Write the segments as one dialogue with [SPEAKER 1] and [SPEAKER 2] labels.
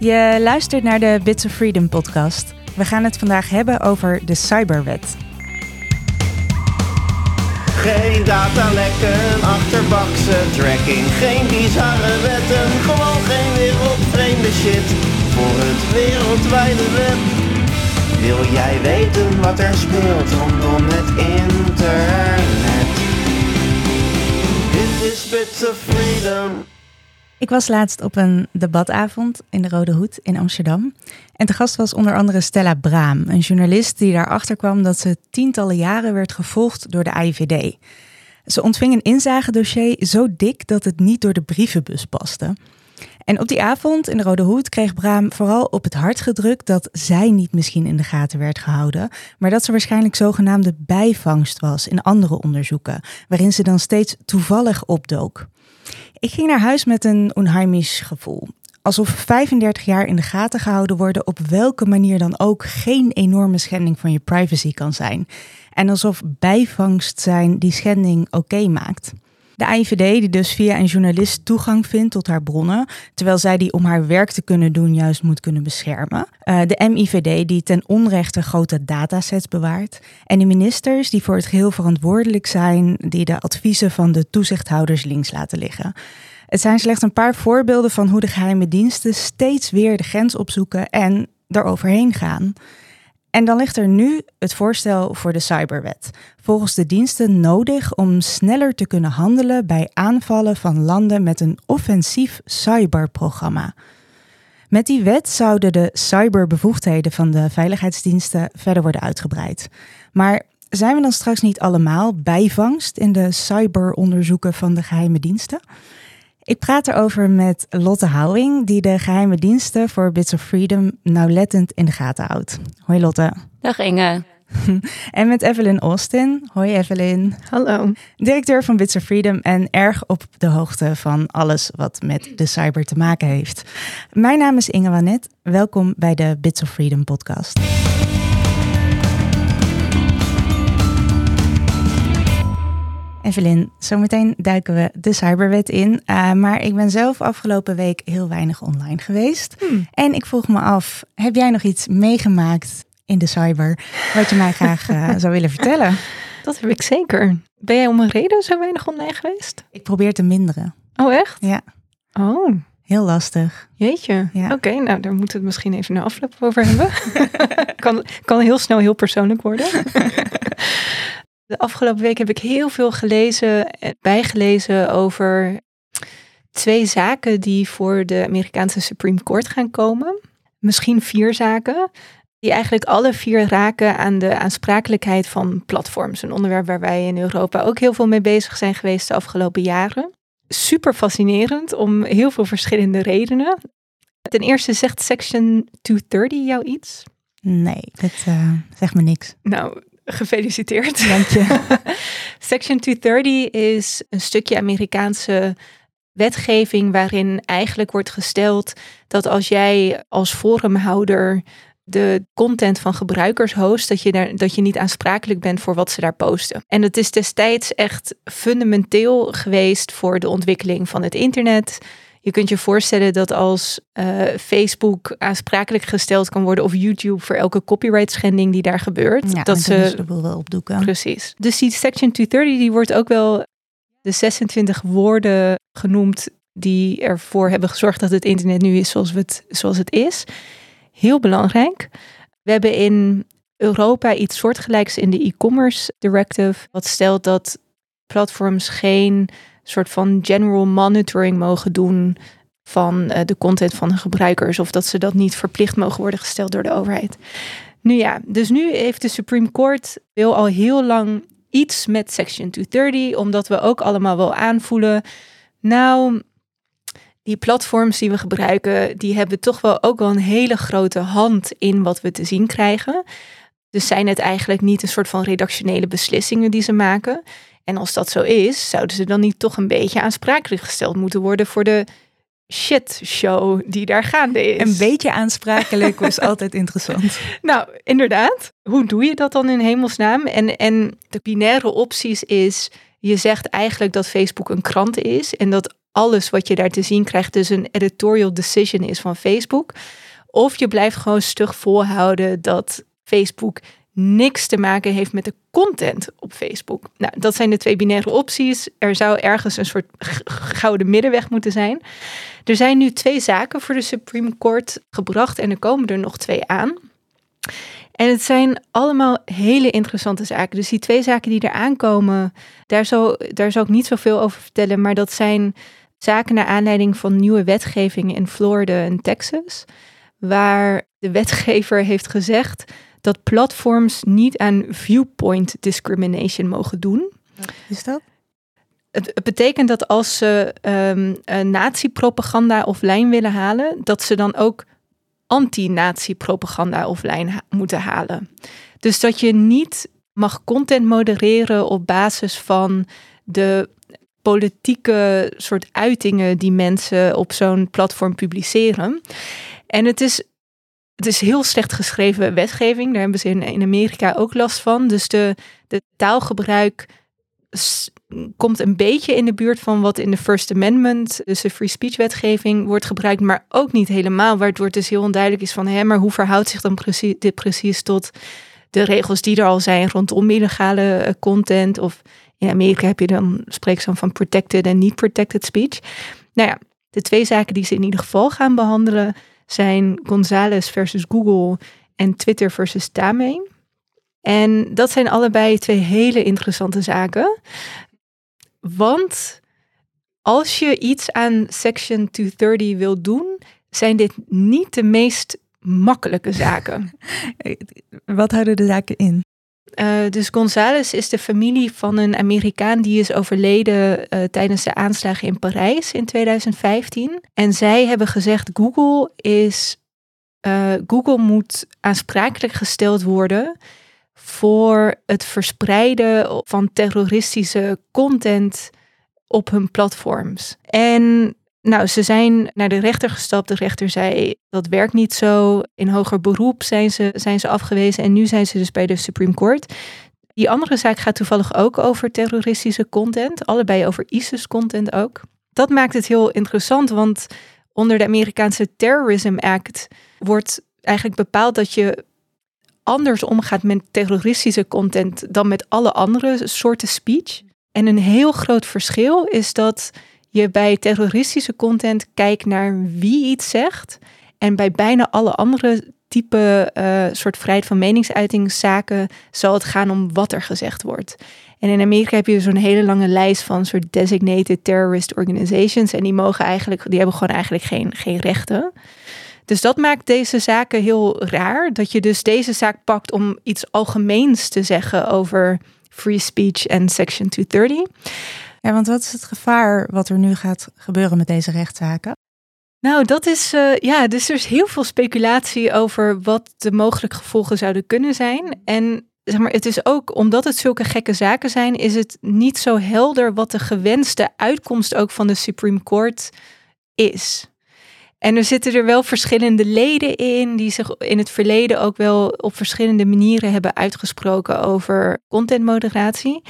[SPEAKER 1] Je luistert naar de Bits of Freedom podcast. We gaan het vandaag hebben over de cyberwet.
[SPEAKER 2] Geen datalekken, achterbakse tracking, geen bizarre wetten, gewoon geen wereldvreemde shit voor het wereldwijde web. Wil jij weten wat er speelt rondom het internet? Dit is Bits of Freedom.
[SPEAKER 1] Ik was laatst op een debatavond in de Rode Hoed in Amsterdam. En te gast was onder andere Stella Braam, een journalist die daarachter kwam dat ze tientallen jaren werd gevolgd door de IVD. Ze ontving een inzagedossier zo dik dat het niet door de brievenbus paste. En op die avond in de Rode Hoed kreeg Braam vooral op het hart gedrukt dat zij niet misschien in de gaten werd gehouden, maar dat ze waarschijnlijk zogenaamde bijvangst was in andere onderzoeken, waarin ze dan steeds toevallig opdook. Ik ging naar huis met een onheimisch gevoel. Alsof 35 jaar in de gaten gehouden worden op welke manier dan ook geen enorme schending van je privacy kan zijn. En alsof bijvangst zijn die schending oké maakt. De AIVD, die dus via een journalist toegang vindt tot haar bronnen, terwijl zij die om haar werk te kunnen doen juist moet kunnen beschermen. Uh, de MIVD, die ten onrechte grote datasets bewaart. En de ministers, die voor het geheel verantwoordelijk zijn, die de adviezen van de toezichthouders links laten liggen. Het zijn slechts een paar voorbeelden van hoe de geheime diensten steeds weer de grens opzoeken en eroverheen gaan. En dan ligt er nu het voorstel voor de cyberwet. Volgens de diensten nodig om sneller te kunnen handelen bij aanvallen van landen met een offensief cyberprogramma. Met die wet zouden de cyberbevoegdheden van de veiligheidsdiensten verder worden uitgebreid. Maar zijn we dan straks niet allemaal bijvangst in de cyberonderzoeken van de geheime diensten? Ik praat erover met Lotte Houwing, die de geheime diensten voor Bits of Freedom nauwlettend in de gaten houdt. Hoi Lotte.
[SPEAKER 3] Dag Inge.
[SPEAKER 1] en met Evelyn Austin. Hoi Evelyn.
[SPEAKER 4] Hallo.
[SPEAKER 1] Directeur van Bits of Freedom en erg op de hoogte van alles wat met de cyber te maken heeft. Mijn naam is Inge Wanet. Welkom bij de Bits of Freedom podcast. Evelyn, zometeen duiken we de cyberwet in. Uh, maar ik ben zelf afgelopen week heel weinig online geweest. Hmm. En ik vroeg me af, heb jij nog iets meegemaakt in de cyber wat je mij graag uh, zou willen vertellen?
[SPEAKER 4] Dat heb ik zeker. Ben jij om een reden zo weinig online geweest?
[SPEAKER 1] Ik probeer te minderen.
[SPEAKER 4] Oh, echt?
[SPEAKER 1] Ja.
[SPEAKER 4] Oh.
[SPEAKER 1] Heel lastig.
[SPEAKER 4] Jeetje. Ja. Oké, nou daar moeten we het misschien even een afloop over hebben. kan, kan heel snel heel persoonlijk worden. De afgelopen week heb ik heel veel gelezen, bijgelezen over twee zaken die voor de Amerikaanse Supreme Court gaan komen. Misschien vier zaken, die eigenlijk alle vier raken aan de aansprakelijkheid van platforms. Een onderwerp waar wij in Europa ook heel veel mee bezig zijn geweest de afgelopen jaren. Super fascinerend om heel veel verschillende redenen. Ten eerste zegt Section 230 jou iets?
[SPEAKER 1] Nee, dat uh, zegt me niks.
[SPEAKER 4] Nou, Gefeliciteerd.
[SPEAKER 1] Dank je.
[SPEAKER 4] Section 230 is een stukje Amerikaanse wetgeving waarin eigenlijk wordt gesteld dat als jij als forumhouder de content van gebruikers host, dat je, daar, dat je niet aansprakelijk bent voor wat ze daar posten. En het is destijds echt fundamenteel geweest voor de ontwikkeling van het internet. Je kunt je voorstellen dat als uh, Facebook aansprakelijk gesteld kan worden of YouTube voor elke copyright schending die daar gebeurt.
[SPEAKER 1] Ja,
[SPEAKER 4] dat
[SPEAKER 1] ze de wel opdoeken.
[SPEAKER 4] Precies. Dus die Section 230 die wordt ook wel de 26 woorden genoemd die ervoor hebben gezorgd dat het internet nu is zoals, het, zoals het is. Heel belangrijk. We hebben in Europa iets soortgelijks in de e-commerce directive. Wat stelt dat platforms geen soort van general monitoring mogen doen van uh, de content van de gebruikers. Of dat ze dat niet verplicht mogen worden gesteld door de overheid. Nu ja, dus nu heeft de Supreme Court wil al heel lang iets met Section 230, omdat we ook allemaal wel aanvoelen. Nou, die platforms die we gebruiken, die hebben toch wel ook wel een hele grote hand in wat we te zien krijgen. Dus zijn het eigenlijk niet een soort van redactionele beslissingen die ze maken. En als dat zo is, zouden ze dan niet toch een beetje aansprakelijk gesteld moeten worden voor de shit show die daar gaande is.
[SPEAKER 1] Een beetje aansprakelijk was altijd interessant.
[SPEAKER 4] Nou, inderdaad. Hoe doe je dat dan in hemelsnaam? En, en de binaire opties is, je zegt eigenlijk dat Facebook een krant is en dat alles wat je daar te zien krijgt dus een editorial decision is van Facebook. Of je blijft gewoon stug volhouden dat Facebook niks te maken heeft met de content op Facebook. Nou, dat zijn de twee binaire opties. Er zou ergens een soort gouden middenweg moeten zijn. Er zijn nu twee zaken voor de Supreme Court gebracht en er komen er nog twee aan. En het zijn allemaal hele interessante zaken. Dus die twee zaken die er aankomen, daar zal, daar zal ik niet zoveel over vertellen. Maar dat zijn zaken naar aanleiding van nieuwe wetgeving in Florida en Texas. Waar de wetgever heeft gezegd dat platforms niet aan viewpoint discrimination mogen doen.
[SPEAKER 1] Wat is dat?
[SPEAKER 4] Het, het betekent dat als ze um, nazi-propaganda offline willen halen, dat ze dan ook anti-nazi-propaganda offline ha moeten halen. Dus dat je niet mag content modereren op basis van de politieke soort uitingen die mensen op zo'n platform publiceren. En het is het is heel slecht geschreven wetgeving. Daar hebben ze in, Amerika ook last van. Dus de, taalgebruik komt een beetje in de buurt van wat in de First Amendment, dus de free speech wetgeving, wordt gebruikt, maar ook niet helemaal. Waardoor het dus heel onduidelijk is van, hé, maar hoe verhoudt zich dan precies, dit precies tot de regels die er al zijn rondom illegale eh, content? Of in Amerika heb je dan, spreek dan van protected en niet protected speech. Nou ja, de twee zaken die ze in ieder geval gaan behandelen zijn Gonzales versus Google en Twitter versus Tame. En dat zijn allebei twee hele interessante zaken. Want als je iets aan Section 230 wil doen, zijn dit niet de meest makkelijke zaken.
[SPEAKER 1] Wat houden de zaken in?
[SPEAKER 4] Uh, dus González is de familie van een Amerikaan die is overleden uh, tijdens de aanslagen in Parijs in 2015. En zij hebben gezegd: Google is. Uh, Google moet aansprakelijk gesteld worden voor het verspreiden van terroristische content op hun platforms. En nou, ze zijn naar de rechter gestapt. De rechter zei dat werkt niet zo. In hoger beroep zijn ze, zijn ze afgewezen. En nu zijn ze dus bij de Supreme Court. Die andere zaak gaat toevallig ook over terroristische content. Allebei over ISIS-content ook. Dat maakt het heel interessant, want onder de Amerikaanse Terrorism Act wordt eigenlijk bepaald dat je anders omgaat met terroristische content dan met alle andere soorten speech. En een heel groot verschil is dat je bij terroristische content kijkt naar wie iets zegt. En bij bijna alle andere type uh, soort vrijheid van meningsuitingszaken zal het gaan om wat er gezegd wordt. En in Amerika heb je zo'n hele lange lijst van soort designated terrorist organizations. En die mogen eigenlijk, die hebben gewoon eigenlijk geen, geen rechten. Dus dat maakt deze zaken heel raar. Dat je dus deze zaak pakt om iets algemeens te zeggen over free speech en Section 230.
[SPEAKER 1] Want wat is het gevaar wat er nu gaat gebeuren met deze rechtszaken?
[SPEAKER 4] Nou, dat is, uh, ja, dus er is heel veel speculatie over wat de mogelijke gevolgen zouden kunnen zijn. En zeg maar, het is ook, omdat het zulke gekke zaken zijn, is het niet zo helder wat de gewenste uitkomst ook van de Supreme Court is. En er zitten er wel verschillende leden in die zich in het verleden ook wel op verschillende manieren hebben uitgesproken over contentmoderatie.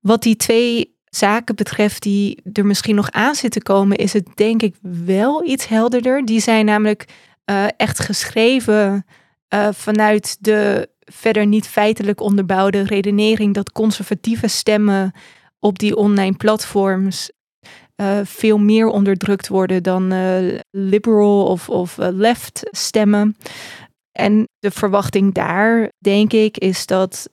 [SPEAKER 4] Wat die twee zaken betreft die er misschien nog aan zitten komen, is het denk ik wel iets helderder. Die zijn namelijk uh, echt geschreven uh, vanuit de verder niet feitelijk onderbouwde redenering dat conservatieve stemmen op die online platforms uh, veel meer onderdrukt worden dan liberal of, of left stemmen. En de verwachting daar, denk ik, is dat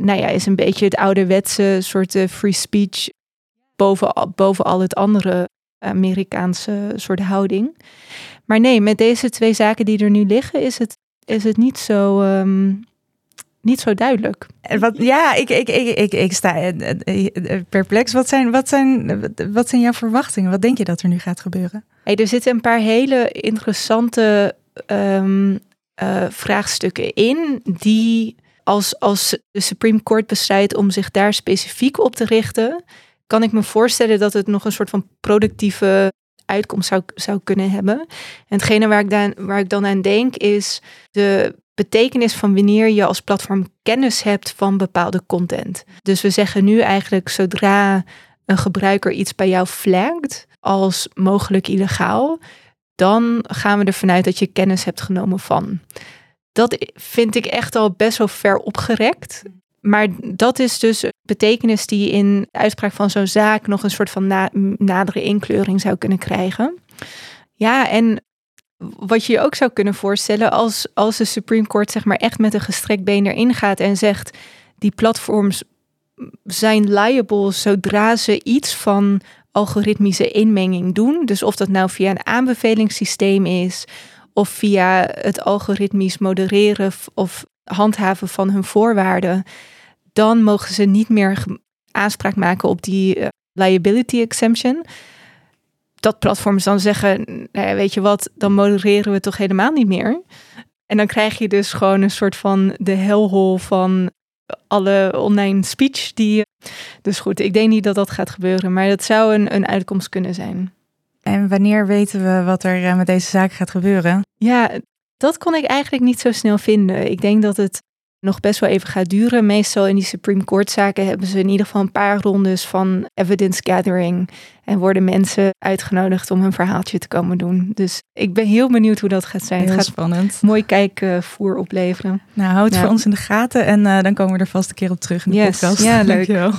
[SPEAKER 4] nou ja, is een beetje het ouderwetse soort uh, free speech boven, boven al het andere Amerikaanse soort houding. Maar nee, met deze twee zaken die er nu liggen, is het, is het niet zo. Um, niet zo duidelijk.
[SPEAKER 1] Wat, ja, ik, ik, ik, ik, ik sta eh, eh, perplex. Wat zijn, wat, zijn, wat zijn jouw verwachtingen? Wat denk je dat er nu gaat gebeuren?
[SPEAKER 4] Hey, er zitten een paar hele interessante um, uh, vraagstukken in die als, als de Supreme Court besluit om zich daar specifiek op te richten, kan ik me voorstellen dat het nog een soort van productieve uitkomst zou, zou kunnen hebben. En hetgene waar ik, dan, waar ik dan aan denk is de betekenis van wanneer je als platform kennis hebt van bepaalde content. Dus we zeggen nu eigenlijk zodra een gebruiker iets bij jou flagt als mogelijk illegaal, dan gaan we ervan uit dat je kennis hebt genomen van. Dat vind ik echt al best wel ver opgerekt. Maar dat is dus betekenis die in uitspraak van zo'n zaak nog een soort van na, nadere inkleuring zou kunnen krijgen. Ja, en wat je je ook zou kunnen voorstellen als, als de Supreme Court zeg maar echt met een gestrekt been erin gaat en zegt die platforms zijn liable zodra ze iets van algoritmische inmenging doen. Dus of dat nou via een aanbevelingssysteem is of via het algoritmisch modereren of handhaven van hun voorwaarden, dan mogen ze niet meer aanspraak maken op die eh, liability exemption. Dat platforms dan zeggen, nou ja, weet je wat, dan modereren we toch helemaal niet meer. En dan krijg je dus gewoon een soort van de helhol van alle online speech die. Dus goed, ik denk niet dat dat gaat gebeuren, maar dat zou een, een uitkomst kunnen zijn.
[SPEAKER 1] En wanneer weten we wat er eh, met deze zaak gaat gebeuren?
[SPEAKER 4] Ja, dat kon ik eigenlijk niet zo snel vinden. Ik denk dat het nog best wel even gaat duren. Meestal in die Supreme Court zaken hebben ze in ieder geval een paar rondes van evidence gathering. En worden mensen uitgenodigd om hun verhaaltje te komen doen. Dus ik ben heel benieuwd hoe dat gaat zijn.
[SPEAKER 1] Heel
[SPEAKER 4] het gaat
[SPEAKER 1] spannend.
[SPEAKER 4] mooi kijkvoer opleveren.
[SPEAKER 1] Nou, houd het
[SPEAKER 4] Ja.
[SPEAKER 1] voor ons in de gaten en eh, dan komen we er vast een keer op terug in de
[SPEAKER 4] Yes.
[SPEAKER 1] podcast.
[SPEAKER 4] Ja, leuk.
[SPEAKER 1] Dankjewel.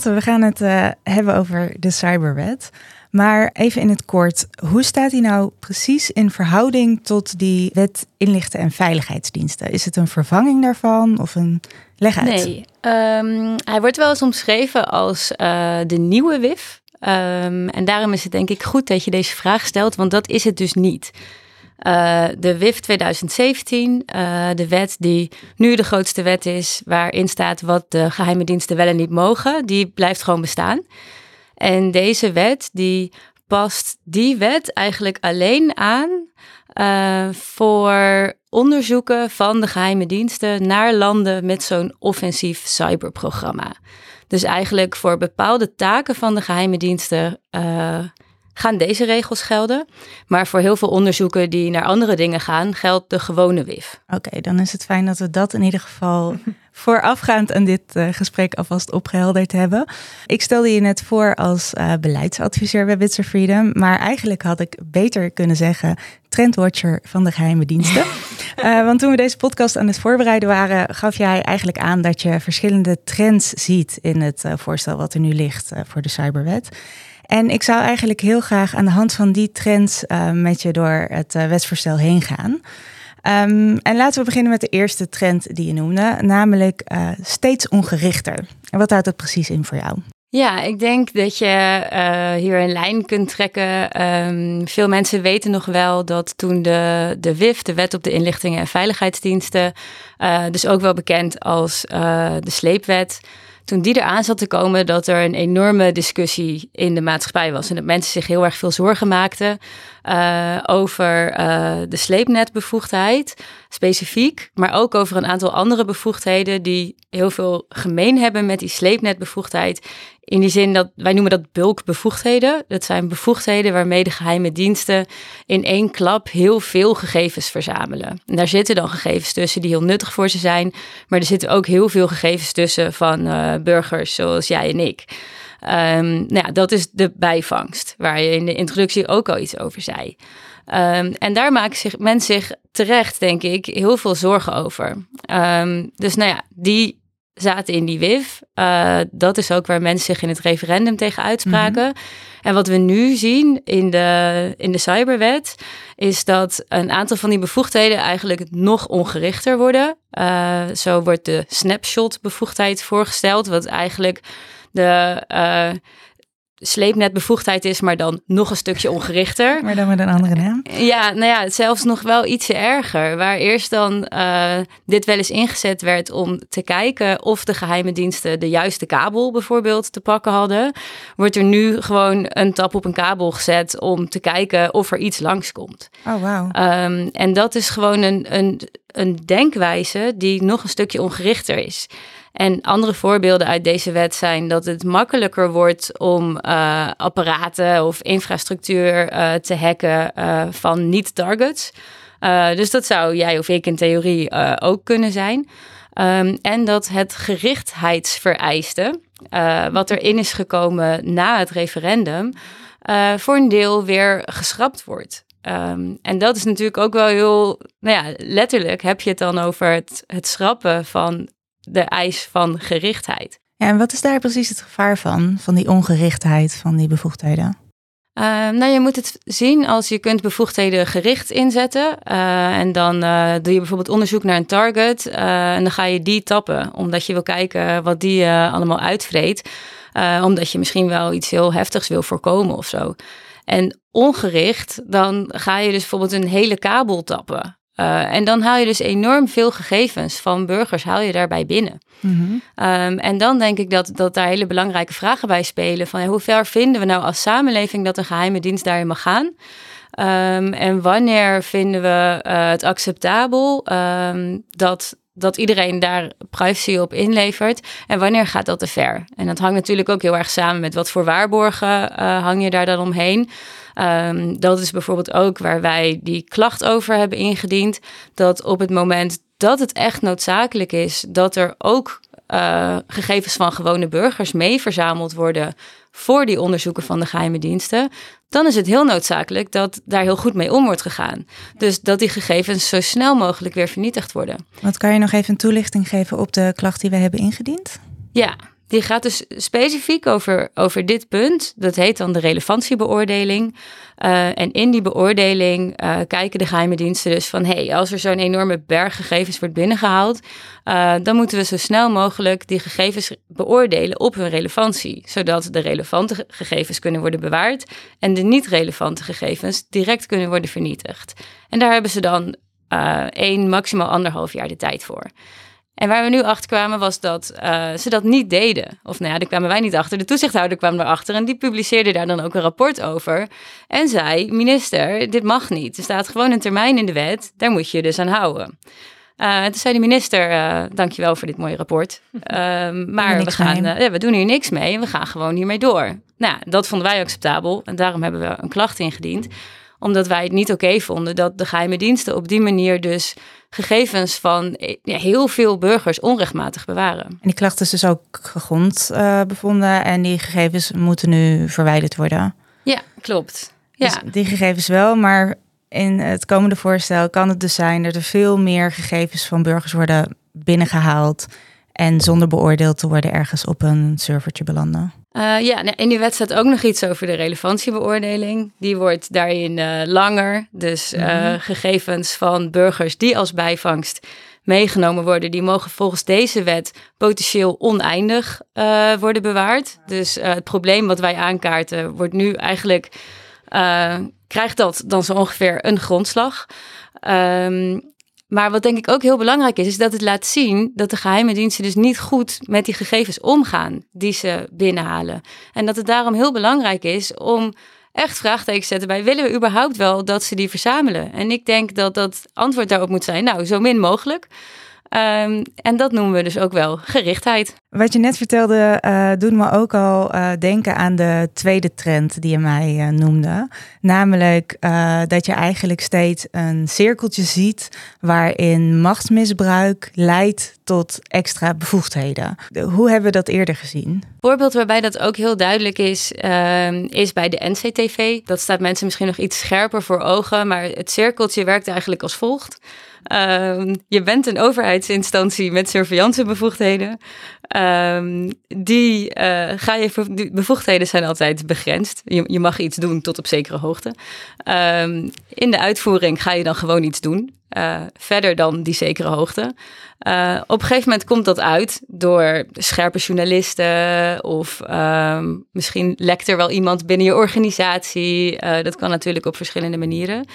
[SPEAKER 1] We gaan het eh, hebben over de cyberwet. Maar even in het kort, hoe staat die nou precies in verhouding tot die wet inlichten en veiligheidsdiensten? Is het een vervanging daarvan of een leg uit?
[SPEAKER 3] Nee, ehm, hij wordt wel eens omschreven als eh, de nieuwe WIF. Ehm, en daarom is het denk ik goed dat je deze vraag stelt, want dat is het dus niet. Eh, de WIF 2017, eh, de wet die nu de grootste wet is, waarin staat wat de geheime diensten wel en niet mogen, die blijft gewoon bestaan. En deze wet die past die wet eigenlijk alleen aan eh, voor onderzoeken van de geheime diensten naar landen met zo'n offensief cyberprogramma. Dus eigenlijk voor bepaalde taken van de geheime diensten gaan deze regels gelden. Maar voor heel veel onderzoeken die naar andere dingen gaan, geldt de gewone WIF.
[SPEAKER 1] Oké, dan is het fijn dat we dat in ieder geval voorafgaand aan dit eh, gesprek alvast opgehelderd hebben. Ik stelde je net voor als eh, beleidsadviseur bij Bits of Freedom, maar eigenlijk had ik beter kunnen zeggen trendwatcher van de geheime diensten. Eh, want toen we deze podcast aan het voorbereiden waren, gaf jij eigenlijk aan dat je verschillende trends ziet in het voorstel wat er nu ligt voor de cyberwet. En ik zou eigenlijk heel graag aan de hand van die trends eh, met je door het eh, wetsvoorstel heen gaan. Ehm, en laten we beginnen met de eerste trend die je noemde, namelijk eh, steeds ongerichter. En wat houdt dat precies in voor jou?
[SPEAKER 3] Ja, ik denk dat je hier een lijn kunt trekken. Ehm, veel mensen weten nog wel dat toen de, de WIF, de Wet op de Inlichtingen en Veiligheidsdiensten, dus ook wel bekend als de sleepwet, toen die eraan zat te komen, dat er een enorme discussie in de maatschappij was. En dat mensen zich heel erg veel zorgen maakten eh, over eh, de sleepnetbevoegdheid specifiek, maar ook over een aantal andere bevoegdheden die heel veel gemeen hebben met die sleepnetbevoegdheid. In die zin dat wij noemen dat bulkbevoegdheden. Dat zijn bevoegdheden waarmee de geheime diensten in één klap heel veel gegevens verzamelen. En daar zitten dan gegevens tussen die heel nuttig voor ze zijn, maar er zitten ook heel veel gegevens tussen van eh, burgers zoals jij en ik. Ehm, nou ja, dat is de bijvangst, waar je in de introductie ook al iets over zei. Ehm, en daar maakt zich, men zich terecht, denk ik, heel veel zorgen over. Ehm, dus nou ja, die zaten in die WIF. Eh, dat is ook waar mensen zich in het referendum tegen uitspraken. En wat we nu zien in de, in de cyberwet, is dat een aantal van die bevoegdheden eigenlijk nog ongerichter worden. Eh, zo wordt de snapshot-bevoegdheid voorgesteld, wat eigenlijk de uh, sleepnetbevoegdheid is, maar dan nog een stukje ongerichter.
[SPEAKER 1] Maar dan met een andere naam.
[SPEAKER 3] Ja, nou ja, zelfs nog wel ietsje erger. Waar eerst dan uh, dit wel eens ingezet werd om te kijken of de geheime diensten de juiste kabel bijvoorbeeld te pakken hadden, wordt er nu gewoon een tap op een kabel gezet om te kijken of er iets langskomt.
[SPEAKER 1] Oh, wow.
[SPEAKER 3] Um, en dat is gewoon een, een, een denkwijze die nog een stukje ongerichter is. En andere voorbeelden uit deze wet zijn dat het makkelijker wordt om uh, apparaten of infrastructuur uh, te hacken uh, van niet-targets. dus dat zou jij of ik in theorie ook kunnen zijn. Ehm, en dat het gerichtheidsvereiste, wat erin is gekomen na het referendum, voor een deel weer geschrapt wordt. Um, en dat is natuurlijk ook wel heel, nou ja, letterlijk heb je het dan over het, het schrappen van de eis van gerichtheid.
[SPEAKER 1] Ja, en wat is daar precies het gevaar van, van die ongerichtheid van die bevoegdheden?
[SPEAKER 3] Uh, nou, je moet het zien als je kunt bevoegdheden gericht inzetten. Uh, en dan uh, doe je bijvoorbeeld onderzoek naar een target. en dan ga je die tappen, omdat je wil kijken wat die allemaal uitvreet. omdat je misschien wel iets heel heftigs wil voorkomen of zo. En ongericht, dan ga je dus bijvoorbeeld een hele kabel tappen. Uh, en dan haal je dus enorm veel gegevens van burgers, haal je daarbij binnen. Mm -hmm. um, en dan denk ik dat, dat daar hele belangrijke vragen bij spelen. Van ja, hoe ver vinden we nou als samenleving dat een geheime dienst daarin mag gaan? Um, en wanneer vinden we uh, het acceptabel um, dat, dat iedereen daar privacy op inlevert? En wanneer gaat dat te ver? En dat hangt natuurlijk ook heel erg samen met wat voor waarborgen uh, hang je daar dan omheen. Um, dat is bijvoorbeeld ook waar wij die klacht over hebben ingediend. Dat op het moment dat het echt noodzakelijk is, dat er ook uh, gegevens van gewone burgers mee verzameld worden voor die onderzoeken van de geheime diensten, dan is het heel noodzakelijk dat daar heel goed mee om wordt gegaan. Dus dat die gegevens zo snel mogelijk weer vernietigd worden.
[SPEAKER 1] Wat kan je nog even een toelichting geven op de klacht die we hebben ingediend?
[SPEAKER 3] Ja, die gaat dus specifiek over, over dit punt. Dat heet dan de relevantiebeoordeling. Uh, en in die beoordeling uh, kijken de geheime diensten dus van... hey, als er zo'n enorme berg gegevens wordt binnengehaald... Uh, dan moeten we zo snel mogelijk die gegevens beoordelen op hun relevantie. Zodat de relevante gegevens kunnen worden bewaard... en de niet-relevante gegevens direct kunnen worden vernietigd. En daar hebben ze dan één, maximaal anderhalf jaar de tijd voor. En waar we nu achter kwamen was dat uh, ze dat niet deden. Of nou ja, daar kwamen wij niet achter. De toezichthouder kwam erachter en die publiceerde daar dan ook een rapport over. En zei, minister, dit mag niet. Er staat gewoon een termijn in de wet, daar moet je je dus aan houden. Uh, toen zei de minister, uh, dankjewel voor dit mooie rapport. Ehm, maar we, gaan, ja, we doen hier niks mee en we gaan gewoon hiermee door. Nou, dat vonden wij acceptabel en daarom hebben we een klacht ingediend omdat wij het niet oké vonden dat de geheime diensten op die manier dus gegevens van ja, heel veel burgers onrechtmatig bewaren. En
[SPEAKER 1] die klacht is dus ook gegrond uh, bevonden en die gegevens moeten nu verwijderd worden.
[SPEAKER 3] Ja, klopt. Ja.
[SPEAKER 1] Dus die gegevens wel, maar in het komende voorstel kan het dus zijn dat er veel meer gegevens van burgers worden binnengehaald en zonder beoordeeld te worden ergens op een servertje belanden.
[SPEAKER 3] Uh, ja, in die wet staat ook nog iets over de relevantiebeoordeling. Die wordt daarin uh, langer. Dus uh, mm-hmm. gegevens van burgers die als bijvangst meegenomen worden, die mogen volgens deze wet potentieel oneindig worden bewaard. Dus het probleem wat wij aankaarten wordt nu eigenlijk, krijgt dat dan zo ongeveer een grondslag. Um, maar wat denk ik ook heel belangrijk is, is dat het laat zien dat de geheime diensten dus niet goed met die gegevens omgaan die ze binnenhalen. En dat het daarom heel belangrijk is om echt vraagtekens te zetten bij willen we überhaupt wel dat ze die verzamelen? En ik denk dat dat antwoord daarop moet zijn, nou, zo min mogelijk. Um, en dat noemen we dus ook wel gerichtheid.
[SPEAKER 1] Wat je net vertelde, uh, doet me ook al uh, denken aan de tweede trend die je mij uh, noemde. Namelijk dat je eigenlijk steeds een cirkeltje ziet waarin machtsmisbruik leidt tot extra bevoegdheden. Hoe hebben we dat eerder gezien? Een
[SPEAKER 3] voorbeeld waarbij dat ook heel duidelijk is, ehm, is bij de NCTV. Dat staat mensen misschien nog iets scherper voor ogen, maar het cirkeltje werkt eigenlijk als volgt. Um, je bent een overheidsinstantie met surveillancebevoegdheden. Um, die, uh, ga je, bevoegdheden zijn altijd begrensd. Je, je mag iets doen tot op zekere hoogte. Um, in de uitvoering ga je dan gewoon iets doen. Uh, verder dan die zekere hoogte. Uh, op een gegeven moment komt dat uit door scherpe journalisten of misschien lekt er wel iemand binnen je organisatie. Dat kan natuurlijk op verschillende manieren.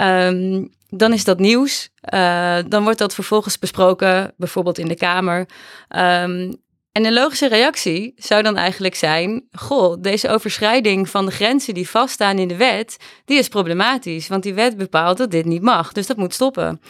[SPEAKER 3] Um, dan is dat nieuws. Uh, dan wordt dat vervolgens besproken, bijvoorbeeld in de Kamer. Um, en een logische reactie zou dan eigenlijk zijn: Goh, deze overschrijding van de grenzen die vaststaan in de wet, die is problematisch. Want die wet bepaalt dat dit niet mag. Dus dat moet stoppen.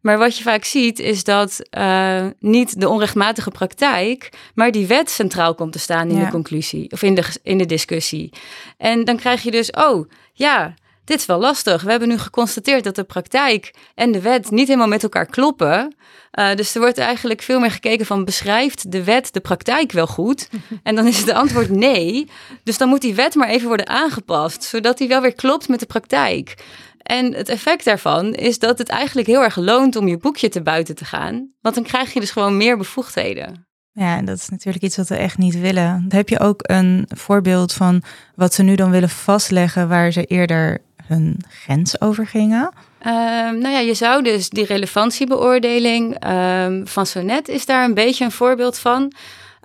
[SPEAKER 3] Maar wat je vaak ziet is dat uh, niet de onrechtmatige praktijk, maar die wet centraal komt te staan in ja. de conclusie of in de, in de discussie. En dan krijg je dus, oh ja, dit is wel lastig. We hebben nu geconstateerd dat de praktijk en de wet niet helemaal met elkaar kloppen. Uh, dus er wordt eigenlijk veel meer gekeken van beschrijft de wet de praktijk wel goed? En dan is het antwoord nee. Dus dan moet die wet maar even worden aangepast, zodat die wel weer klopt met de praktijk. En het effect daarvan is dat het eigenlijk heel erg loont om je boekje te buiten te gaan. Want dan krijg je dus gewoon meer bevoegdheden.
[SPEAKER 1] Ja, en dat is natuurlijk iets wat we echt niet willen. Dan heb je ook een voorbeeld van wat ze nu dan willen vastleggen waar ze eerder hun grens over gingen.
[SPEAKER 3] Um, nou ja, je zou dus die relevantiebeoordeling um, van Sonet is daar een beetje een voorbeeld van.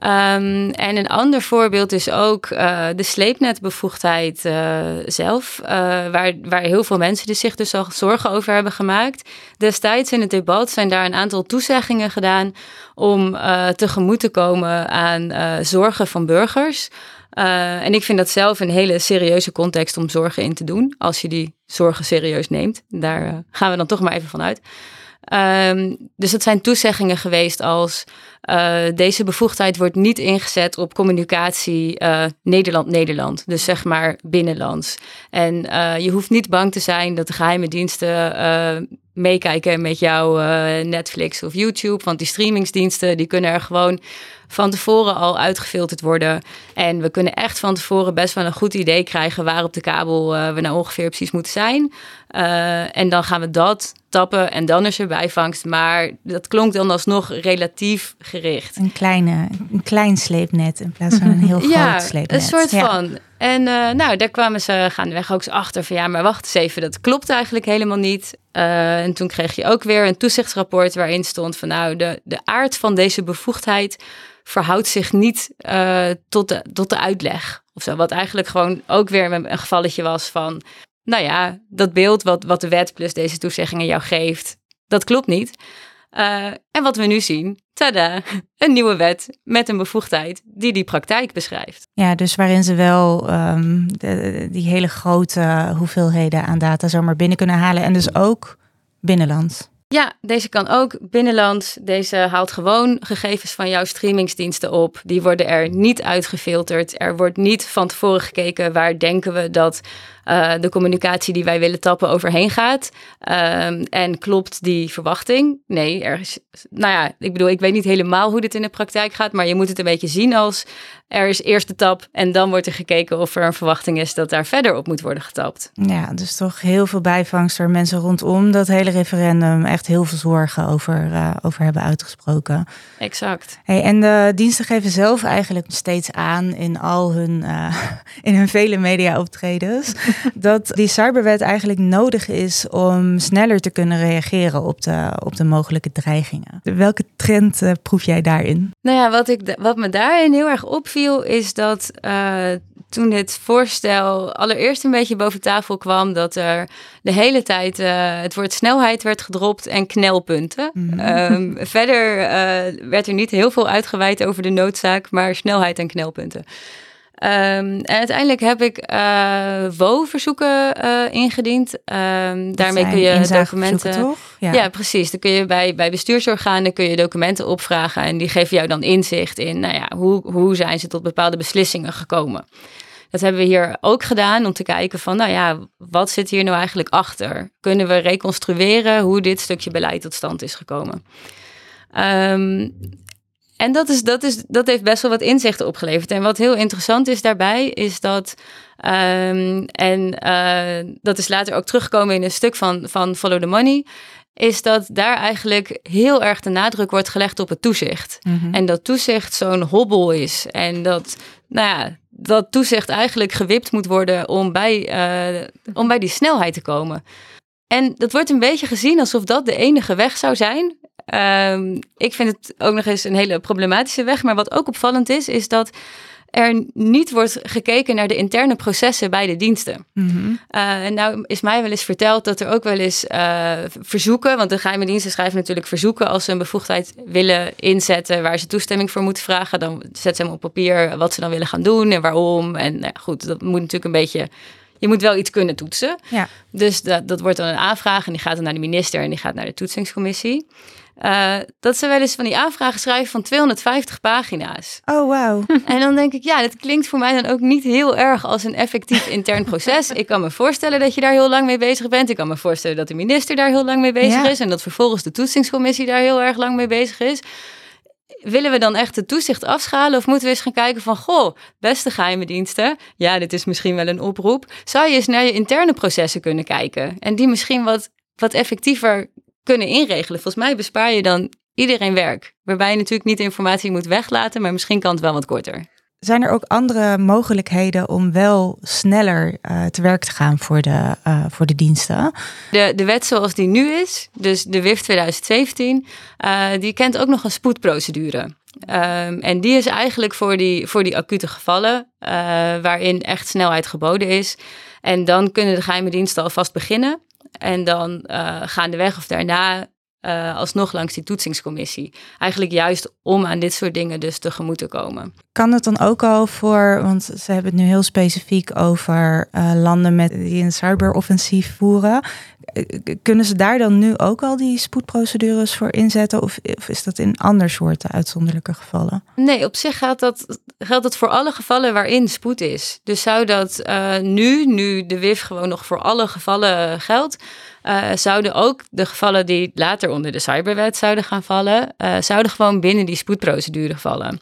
[SPEAKER 3] Um, en een ander voorbeeld is ook uh, de sleepnetbevoegdheid uh, zelf, uh, waar, waar heel veel mensen dus zich dus al zorgen over hebben gemaakt. Destijds in het debat zijn daar een aantal toezeggingen gedaan om tegemoet te komen aan zorgen van burgers. Uh, en ik vind dat zelf een hele serieuze context om zorgen in te doen. Als je die zorgen serieus neemt. Daar uh, gaan we dan toch maar even vanuit. Um, dus dat zijn toezeggingen geweest als uh, deze bevoegdheid wordt niet ingezet op communicatie Nederland-Nederland. dus zeg maar binnenlands. En je hoeft niet bang te zijn dat de geheime diensten meekijken met jouw Netflix of YouTube. Want die streamingsdiensten die kunnen er gewoon van tevoren al uitgefilterd worden. En we kunnen echt van tevoren best wel een goed idee krijgen waar op de kabel uh, we nou ongeveer precies moeten zijn. Uh, en dan gaan we dat tappen en dan is er bijvangst. Maar dat klonk dan alsnog relatief gericht.
[SPEAKER 1] Een, kleine, een klein sleepnet in plaats van een heel groot ja, sleepnet.
[SPEAKER 3] een soort van. En uh, nou, daar kwamen ze gaandeweg ook eens achter van ja, maar wacht eens even, dat klopt eigenlijk helemaal niet. Uh, en toen kreeg je ook weer een toezichtsrapport waarin stond van nou, de, de aard van deze bevoegdheid verhoudt zich niet uh, tot, de, tot de uitleg. Of zo. Wat eigenlijk gewoon ook weer een gevalletje was van, nou ja, dat beeld wat, wat de wet plus deze toezeggingen jou geeft, dat klopt niet. Uh, en wat we nu zien, tada, een nieuwe wet met een bevoegdheid die die praktijk beschrijft.
[SPEAKER 1] Ja, dus waarin ze wel um, de, die hele grote hoeveelheden aan data zomaar binnen kunnen halen en dus ook binnenland.
[SPEAKER 3] Ja, deze kan ook binnenland. Deze haalt gewoon gegevens van jouw streamingsdiensten op. Die worden er niet uitgefilterd. Er wordt niet van tevoren gekeken waar denken we dat uh, de communicatie die wij willen tappen overheen gaat. Um, en klopt die verwachting? Nee, er is, nou ja, ik bedoel, ik weet niet helemaal hoe dit in de praktijk gaat, maar je moet het een beetje zien als er is eerst de tap en dan wordt er gekeken of er een verwachting is dat daar verder op moet worden getapt.
[SPEAKER 1] Ja, dus toch heel veel bijvangst er mensen rondom dat hele referendum echt heel veel zorgen over, uh, over hebben uitgesproken.
[SPEAKER 3] Exact.
[SPEAKER 1] Hey, en de diensten geven zelf eigenlijk steeds aan in al hun, uh, in hun vele media optredens dat die cyberwet eigenlijk nodig is om sneller te kunnen reageren op de, op de mogelijke dreigingen. Welke trend uh, proef jij daarin?
[SPEAKER 3] Nou ja, wat, ik, wat me daarin heel erg opviel is dat uh, toen dit voorstel allereerst een beetje boven tafel kwam, dat er de hele tijd uh, het woord snelheid werd gedropt en knelpunten. Mm -hmm. um, verder werd er niet heel veel uitgeweid over de noodzaak, maar snelheid en knelpunten. Um, en uiteindelijk heb ik uh, WO-verzoeken uh, ingediend. Um, daarmee kun je documenten. Ja. ja. precies. Dan kun je bij, bij bestuursorganen kun je documenten opvragen. En die geven jou dan inzicht in nou ja, hoe, hoe zijn ze tot bepaalde beslissingen gekomen. Dat hebben we hier ook gedaan om te kijken van, nou ja, wat zit hier nou eigenlijk achter? Kunnen we reconstrueren hoe dit stukje beleid tot stand is gekomen? Um, en dat, is, dat, is, dat heeft best wel wat inzichten opgeleverd. En wat heel interessant is daarbij, is dat. Um, en uh, dat is later ook teruggekomen in een stuk van, van Follow the Money. Is dat daar eigenlijk heel erg de nadruk wordt gelegd op het toezicht. Mm -hmm. En dat toezicht zo'n hobbel is. En dat, nou ja, dat toezicht eigenlijk gewipt moet worden om bij, uh, om bij die snelheid te komen. En dat wordt een beetje gezien alsof dat de enige weg zou zijn. Um, ik vind het ook nog eens een hele problematische weg. Maar wat ook opvallend is, is dat er niet wordt gekeken naar de interne processen bij de diensten. Mm -hmm. uh, en nou is mij wel eens verteld dat er ook wel eens uh, verzoeken, want de geheime diensten schrijven natuurlijk verzoeken als ze een bevoegdheid willen inzetten waar ze toestemming voor moeten vragen. Dan zetten ze hem op papier wat ze dan willen gaan doen en waarom. En nou, goed, dat moet natuurlijk een beetje je moet wel iets kunnen toetsen.
[SPEAKER 1] Ja.
[SPEAKER 3] Dus dat, dat wordt dan een aanvraag en die gaat dan naar de minister en die gaat naar de toetsingscommissie. uh, dat ze wel eens van die aanvragen schrijven van 250 pagina's.
[SPEAKER 1] Oh, wauw.
[SPEAKER 3] En dan denk ik, ja, dat klinkt voor mij dan ook niet heel erg als een effectief intern proces. Ik kan me voorstellen dat je daar heel lang mee bezig bent. Ik kan me voorstellen dat de minister daar heel lang mee bezig is. En dat vervolgens de toetsingscommissie daar heel erg lang mee bezig is willen we dan echt de toezicht afschalen? Of moeten we eens gaan kijken van, goh, beste geheime diensten, ja, dit is misschien wel een oproep. Zou je eens naar je interne processen kunnen kijken? En die misschien wat, wat effectiever kunnen inregelen. Volgens mij bespaar je dan iedereen werk. Waarbij je natuurlijk niet informatie moet weglaten, maar misschien kan het wel wat korter.
[SPEAKER 1] Zijn er ook andere mogelijkheden om wel sneller uh, te werk te gaan voor de, uh, voor de diensten?
[SPEAKER 3] De, de wet zoals die nu is, dus de WIF 2017, uh, die kent ook nog een spoedprocedure. Um, en die is eigenlijk voor die, voor die acute gevallen, waarin echt snelheid geboden is. En dan kunnen de geheime diensten alvast beginnen. En dan gaan de weg of daarna uh, alsnog langs die toetsingscommissie. Eigenlijk juist om aan dit soort dingen dus tegemoet te komen.
[SPEAKER 1] Kan het dan ook al voor, want ze hebben het nu heel specifiek over uh, landen met, die een cyberoffensief voeren. Eh, kunnen ze daar dan nu ook al die spoedprocedures voor inzetten? Of, is dat in ander soorten uitzonderlijke gevallen?
[SPEAKER 3] Nee, op zich geldt dat, geldt dat voor alle gevallen waarin spoed is. Dus zou dat uh, nu, nu de WIF gewoon nog voor alle gevallen geldt, zouden ook de gevallen die later onder de cyberwet zouden gaan vallen, zouden gewoon binnen die spoedprocedure vallen.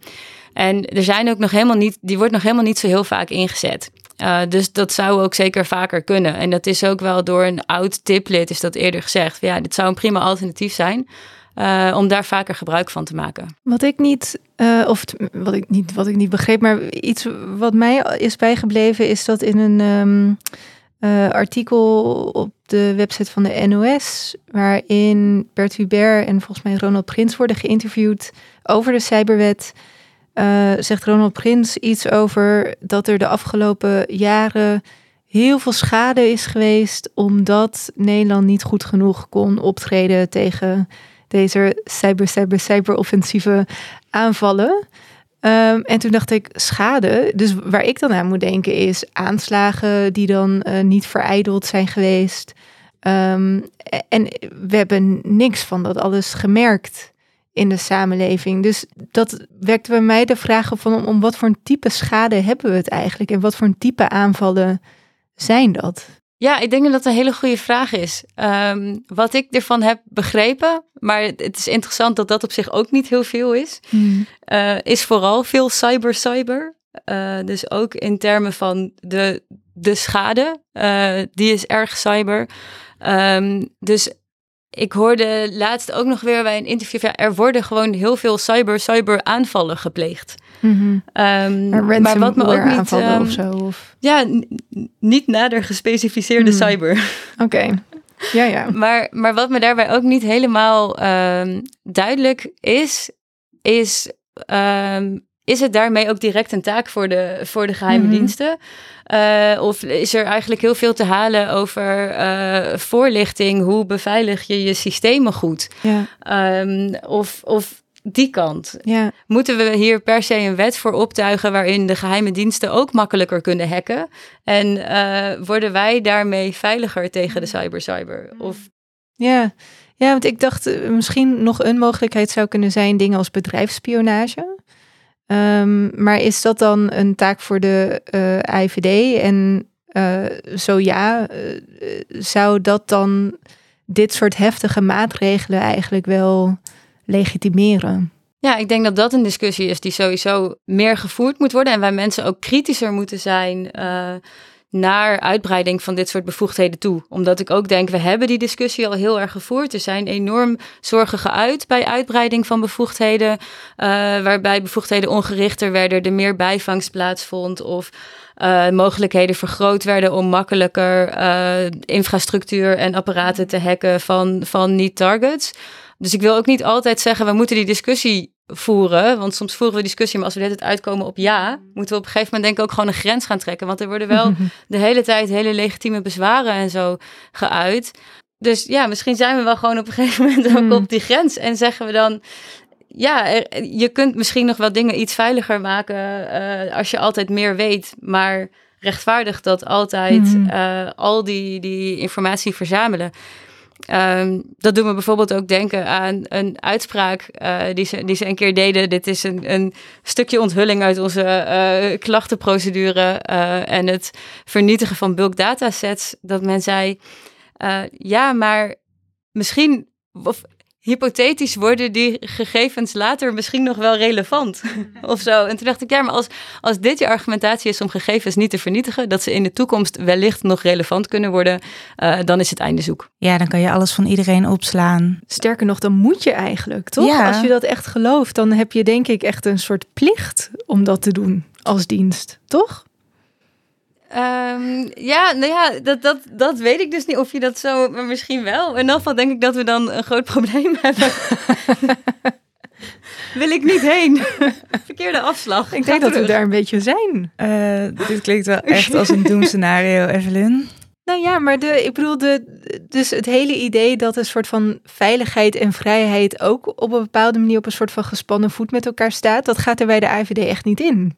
[SPEAKER 3] En er zijn ook nog helemaal niet, die wordt nog helemaal niet zo heel vaak ingezet. Uh, dus dat zou ook zeker vaker kunnen. En dat is ook wel door een oud tiplid is dat eerder gezegd. Ja, dit zou een prima alternatief zijn. Uh, om daar vaker gebruik van te maken.
[SPEAKER 4] Wat ik niet, uh, of wat ik niet, wat ik niet begreep, maar iets wat mij is bijgebleven, is dat in een uh, artikel op de website van de NOS, waarin Bert Hubert en volgens mij Ronald Prins worden geïnterviewd over de cyberwet. Uh, zegt Ronald Prins iets over dat er de afgelopen jaren heel veel schade is geweest omdat Nederland niet goed genoeg kon optreden tegen deze cyber, cyber, cyber offensieve aanvallen. Um, en toen dacht ik, schade. Dus waar ik dan aan moet denken is aanslagen die dan uh, niet verijdeld zijn geweest. Um, en we hebben niks van dat alles gemerkt in de samenleving. Dus dat wekte bij mij de vraag van om, om wat voor een type schade hebben we het eigenlijk? En wat voor een type aanvallen zijn dat?
[SPEAKER 3] Ja, ik denk dat dat een hele goede vraag is. Um, wat ik ervan heb begrepen, maar het is interessant dat dat op zich ook niet heel veel is, hmm. uh, is vooral veel cyber-cyber. Uh, dus ook in termen van de, de schade, uh, die is erg cyber. Um, dus ik hoorde laatst ook nog weer bij een interview, ja, er worden gewoon heel veel cyber-cyber aanvallen gepleegd.
[SPEAKER 4] Mm-hmm. Um, maar wat me ook niet... Um, of zo, of?
[SPEAKER 3] Ja, niet nader gespecificeerde mm. cyber.
[SPEAKER 4] Oké. Okay. Ja, ja.
[SPEAKER 3] maar, maar wat me daarbij ook niet helemaal um, duidelijk is, is is het daarmee ook direct een taak voor de, voor de geheime mm -hmm. diensten? Uh, of is er eigenlijk heel veel te halen over uh, voorlichting? Hoe beveilig je je systemen goed?
[SPEAKER 4] Ja.
[SPEAKER 3] Um, of, of die kant.
[SPEAKER 4] Ja.
[SPEAKER 3] Moeten we hier per se een wet voor optuigen waarin de geheime diensten ook makkelijker kunnen hacken? En uh, worden wij daarmee veiliger tegen de cyber-cyber? Of...
[SPEAKER 4] Ja. ja, want ik dacht misschien nog een mogelijkheid zou kunnen zijn dingen als bedrijfsspionage. Um, maar is dat dan een taak voor de eh, IVD? En uh, zo ja, uh, zou dat dan dit soort heftige maatregelen eigenlijk wel legitimeren?
[SPEAKER 3] Ja, ik denk dat dat een discussie is die sowieso meer gevoerd moet worden. En waar mensen ook kritischer moeten zijn naar uitbreiding van dit soort bevoegdheden toe. Omdat ik ook denk, we hebben die discussie al heel erg gevoerd. Er zijn enorm zorgen geuit bij uitbreiding van bevoegdheden, uh, waarbij bevoegdheden ongerichter werden, er meer bijvangst plaatsvond of uh, mogelijkheden vergroot werden om makkelijker uh, infrastructuur en apparaten te hacken van, van niet-targets. Dus ik wil ook niet altijd zeggen, we moeten die discussie voeren. Want soms voeren we discussie, maar als we dit uitkomen op ja, moeten we op een gegeven moment denk ik ook gewoon een grens gaan trekken. Want er worden wel de hele tijd hele legitieme bezwaren en zo geuit. Dus ja, misschien zijn we wel gewoon op een gegeven moment ook hmm. op die grens. En zeggen we dan, ja, je kunt misschien nog wel dingen iets veiliger maken uh, als je altijd meer weet. Maar rechtvaardig dat altijd uh, al die, die informatie verzamelen. Ehm, dat doet me bijvoorbeeld ook denken aan een uitspraak uh, die, ze, die ze een keer deden. Dit is een, een stukje onthulling uit onze uh, klachtenprocedure uh, en het vernietigen van bulk datasets. Dat men zei, ja, maar misschien, hypothetisch worden die gegevens later misschien nog wel relevant of zo. En toen dacht ik, ja, maar als, als dit je argumentatie is om gegevens niet te vernietigen, dat ze in de toekomst wellicht nog relevant kunnen worden, uh, dan is het einde zoek.
[SPEAKER 1] Ja, dan kan je alles van iedereen opslaan.
[SPEAKER 4] Sterker nog, dan moet je eigenlijk, toch? Ja. Als je dat echt gelooft, dan heb je denk ik echt een soort plicht om dat te doen als dienst, toch?
[SPEAKER 3] Um, ja, nou ja, dat, dat, dat weet ik dus niet of je dat zo, maar misschien wel. In ieder geval denk ik dat we dan een groot probleem hebben. Wil ik niet heen. Verkeerde afslag.
[SPEAKER 4] Ik denk dat we daar een beetje zijn.
[SPEAKER 1] Uh, dit klinkt wel echt als een doemscenario, Evelyn.
[SPEAKER 4] Nou ja, maar de, ik bedoel, de, dus het hele idee dat een soort van veiligheid en vrijheid ook op een bepaalde manier op een soort van gespannen voet met elkaar staat, dat gaat er bij de AVD echt niet in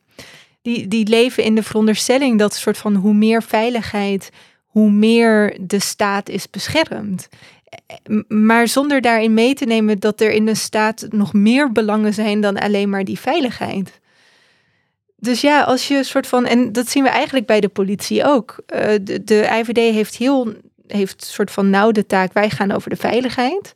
[SPEAKER 4] die, die leven in de veronderstelling dat soort van hoe meer veiligheid, hoe meer de staat is beschermd. Maar zonder daarin mee te nemen dat er in de staat nog meer belangen zijn dan alleen maar die veiligheid. Dus ja, als je een soort van, en dat zien we eigenlijk bij de politie ook. Uh, de, de IVD heeft heel, heeft soort van nauw de taak, wij gaan over de veiligheid.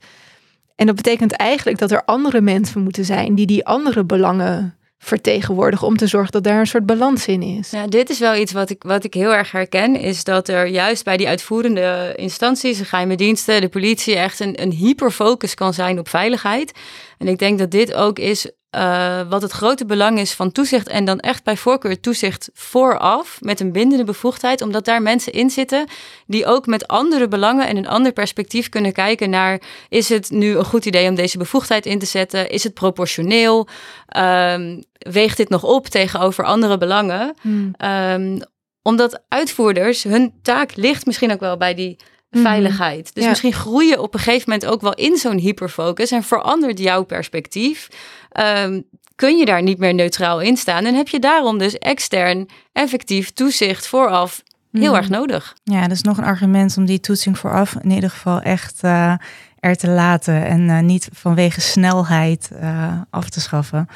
[SPEAKER 4] En dat betekent eigenlijk dat er andere mensen moeten zijn die die andere belangen vertegenwoordigen om te zorgen dat daar een soort balans in is.
[SPEAKER 3] Ja, dit is wel iets wat ik, wat ik heel erg herken, is dat er juist bij die uitvoerende instanties, de geheime diensten, de politie, echt een, een hyperfocus kan zijn op veiligheid. En ik denk dat dit ook is uh, wat het grote belang is van toezicht en dan echt bij voorkeur toezicht vooraf met een bindende bevoegdheid, omdat daar mensen in zitten die ook met andere belangen en een ander perspectief kunnen kijken naar is het nu een goed idee om deze bevoegdheid in te zetten? Is het proportioneel? Um, weegt dit nog op tegenover andere belangen? Hmm. Um, omdat uitvoerders, hun taak ligt misschien ook wel bij die. Veiligheid. Dus misschien groei je op een gegeven moment ook wel in zo'n hyperfocus en verandert jouw perspectief. Ehm, kun je daar niet meer neutraal in staan en heb je daarom dus extern effectief toezicht vooraf heel mhm. erg nodig.
[SPEAKER 1] Ja, dat is nog een argument om die toetsing vooraf in ieder geval echt uh, er te laten en uh, niet vanwege snelheid uh, af te schaffen.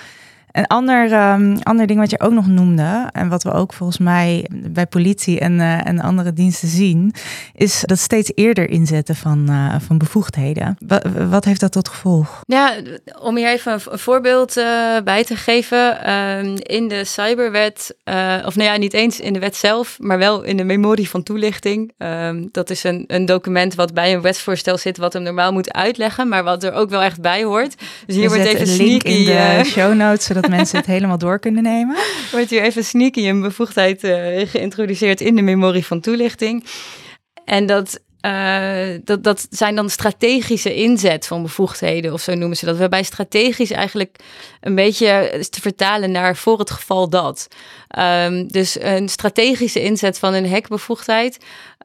[SPEAKER 1] Een ander, um, ander ding wat je ook nog noemde, en wat we ook volgens mij bij politie en, uh, en andere diensten zien, is dat steeds eerder inzetten van, uh, van bevoegdheden. Wat, wat heeft dat tot gevolg?
[SPEAKER 3] Ja, om hier even een voorbeeld uh, bij te geven. Um, in de cyberwet, of nou ja, niet eens in de wet zelf, maar wel in de memorie van toelichting. Um, dat is een, een document wat bij een wetsvoorstel zit, wat hem normaal moet uitleggen, maar wat er ook wel echt bij hoort.
[SPEAKER 1] Dus hier wordt even een link in de show notes, zodat mensen het helemaal door kunnen nemen.
[SPEAKER 3] Wordt hier even sneaky een bevoegdheid uh, geïntroduceerd in de memorie van toelichting. En dat, uh, dat, dat zijn dan strategische inzet van bevoegdheden, of zo noemen ze dat. Waarbij strategisch eigenlijk een beetje te vertalen naar voor het geval dat. Um, dus een strategische inzet van een hackbevoegdheid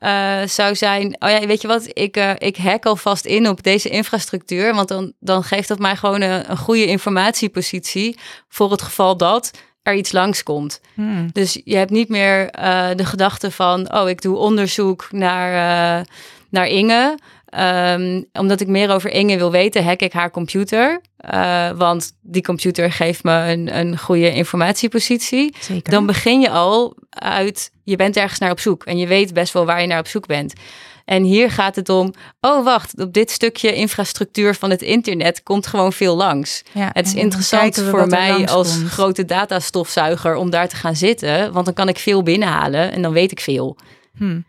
[SPEAKER 3] uh, zou zijn: oh ja, weet je wat, ik, uh, ik hack alvast in op deze infrastructuur, want dan, dan geeft dat mij gewoon een, een goede informatiepositie voor het geval dat er iets langskomt. Hmm. Dus je hebt niet meer uh, de gedachte van: oh, ik doe onderzoek naar, naar Inge. Um, omdat ik meer over Inge wil weten, hack ik haar computer. Uh, want die computer geeft me een, een goede informatiepositie. Zeker. Dan begin je al uit, je bent ergens naar op zoek. En je weet best wel waar je naar op zoek bent. En hier gaat het om, oh wacht, op dit stukje infrastructuur van het internet komt gewoon veel langs. Ja, het is interessant voor mij als grote datastofzuiger om daar te gaan zitten, want dan kan ik veel binnenhalen en dan weet ik veel. Hmm.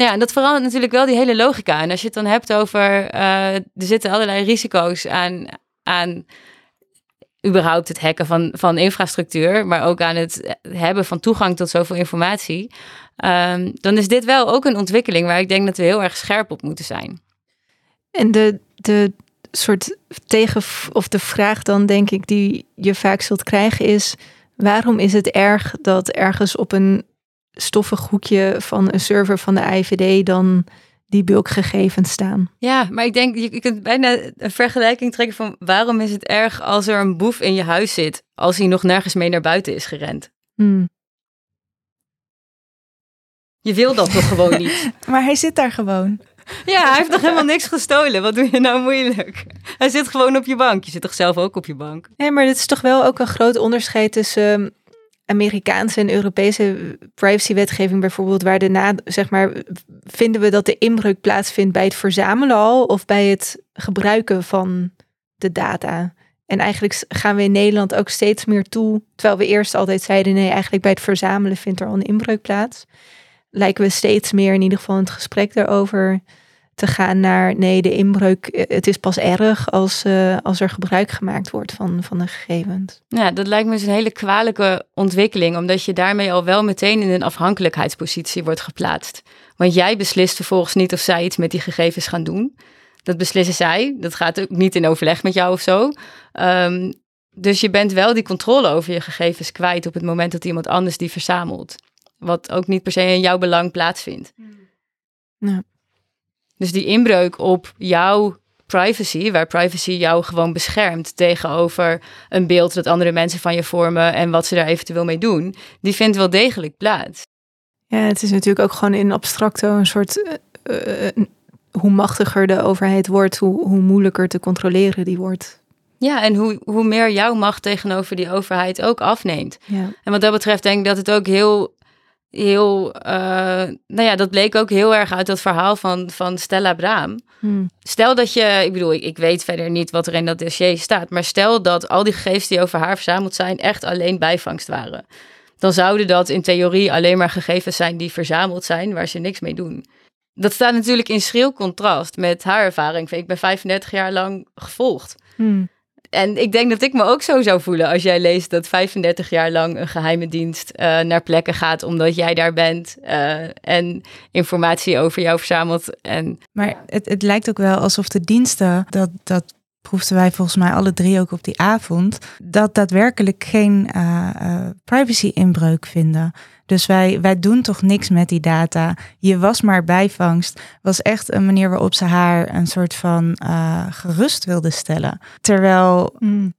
[SPEAKER 3] Ja, en dat verandert natuurlijk wel die hele logica. En als je het dan hebt over, uh, er zitten allerlei risico's aan, aan überhaupt het hacken van, van infrastructuur, maar ook aan het hebben van toegang tot zoveel informatie, um, dan is dit wel ook een ontwikkeling waar ik denk dat we heel erg scherp op moeten zijn.
[SPEAKER 4] En de, de soort tegen of de vraag dan denk ik die je vaak zult krijgen is, waarom is het erg dat ergens op een stoffig hoekje van een server van de IVD dan die bulkgegevens staan.
[SPEAKER 3] Ja, maar ik denk, je, kunt bijna een vergelijking trekken van waarom is het erg als er een boef in je huis zit, als hij nog nergens mee naar buiten is gerend? Hmm. Je wil dat toch gewoon niet?
[SPEAKER 1] maar hij zit daar gewoon.
[SPEAKER 3] Ja, hij heeft nog helemaal niks gestolen. Wat doe je nou moeilijk? Hij zit gewoon op je bank. Je zit toch zelf ook op je bank?
[SPEAKER 4] Nee, maar dit is toch wel ook een groot onderscheid tussen Amerikaanse en Europese privacywetgeving bijvoorbeeld, waar daarna, zeg maar, vinden we dat de inbreuk plaatsvindt bij het verzamelen al of bij het gebruiken van de data? En eigenlijk gaan we in Nederland ook steeds meer toe, terwijl we eerst altijd zeiden nee, eigenlijk bij het verzamelen vindt er al een inbreuk plaats. Lijken we steeds meer in ieder geval in het gesprek daarover te gaan naar nee, de inbreuk, eh, het is pas erg als, uh, als er gebruik gemaakt wordt van, van de gegevens.
[SPEAKER 3] Ja, dat lijkt me dus een hele kwalijke ontwikkeling, omdat je daarmee al wel meteen in een afhankelijkheidspositie wordt geplaatst. Want jij beslist vervolgens niet of zij iets met die gegevens gaan doen. Dat beslissen zij. Dat gaat ook niet in overleg met jou of zo. Um, dus je bent wel die controle over je gegevens kwijt op het moment dat iemand anders die verzamelt. Wat ook niet per se in jouw belang plaatsvindt.
[SPEAKER 4] Ja.
[SPEAKER 3] Dus die inbreuk op jouw privacy, waar privacy jou gewoon beschermt tegenover een beeld dat andere mensen van je vormen en wat ze daar eventueel mee doen, die vindt wel degelijk plaats.
[SPEAKER 4] Ja, het is natuurlijk ook gewoon in abstracto een soort. Uh, uh, hoe machtiger de overheid wordt, hoe, hoe moeilijker te controleren die wordt.
[SPEAKER 3] Ja, en hoe, hoe meer jouw macht tegenover die overheid ook afneemt.
[SPEAKER 4] Ja.
[SPEAKER 3] En wat dat betreft denk ik dat het ook heel heel, uh, nou ja, dat bleek ook heel erg uit dat verhaal van, van Stella Braam.
[SPEAKER 4] Hmm.
[SPEAKER 3] Stel dat je, ik bedoel, ik, ik, weet verder niet wat er in dat dossier staat, maar stel dat al die gegevens die over haar verzameld zijn echt alleen bijvangst waren. Dan zouden dat in theorie alleen maar gegevens zijn die verzameld zijn, waar ze niks mee doen. Dat staat natuurlijk in schril contrast met haar ervaring. Ik ben 35 jaar lang gevolgd.
[SPEAKER 4] Hmm.
[SPEAKER 3] En ik denk dat ik me ook zo zou voelen als jij leest dat 35 jaar lang een geheime dienst uh, naar plekken gaat omdat jij daar bent uh, en informatie over jou verzamelt. En...
[SPEAKER 1] Maar het, het lijkt ook wel alsof de diensten, dat, dat proefden wij volgens mij alle drie ook op die avond, dat daadwerkelijk geen uh, privacy-inbreuk vinden. Dus wij, wij doen toch niks met die data. Je was maar bijvangst. Was echt een manier waarop ze haar een soort van uh, gerust wilde stellen. Terwijl
[SPEAKER 4] mm.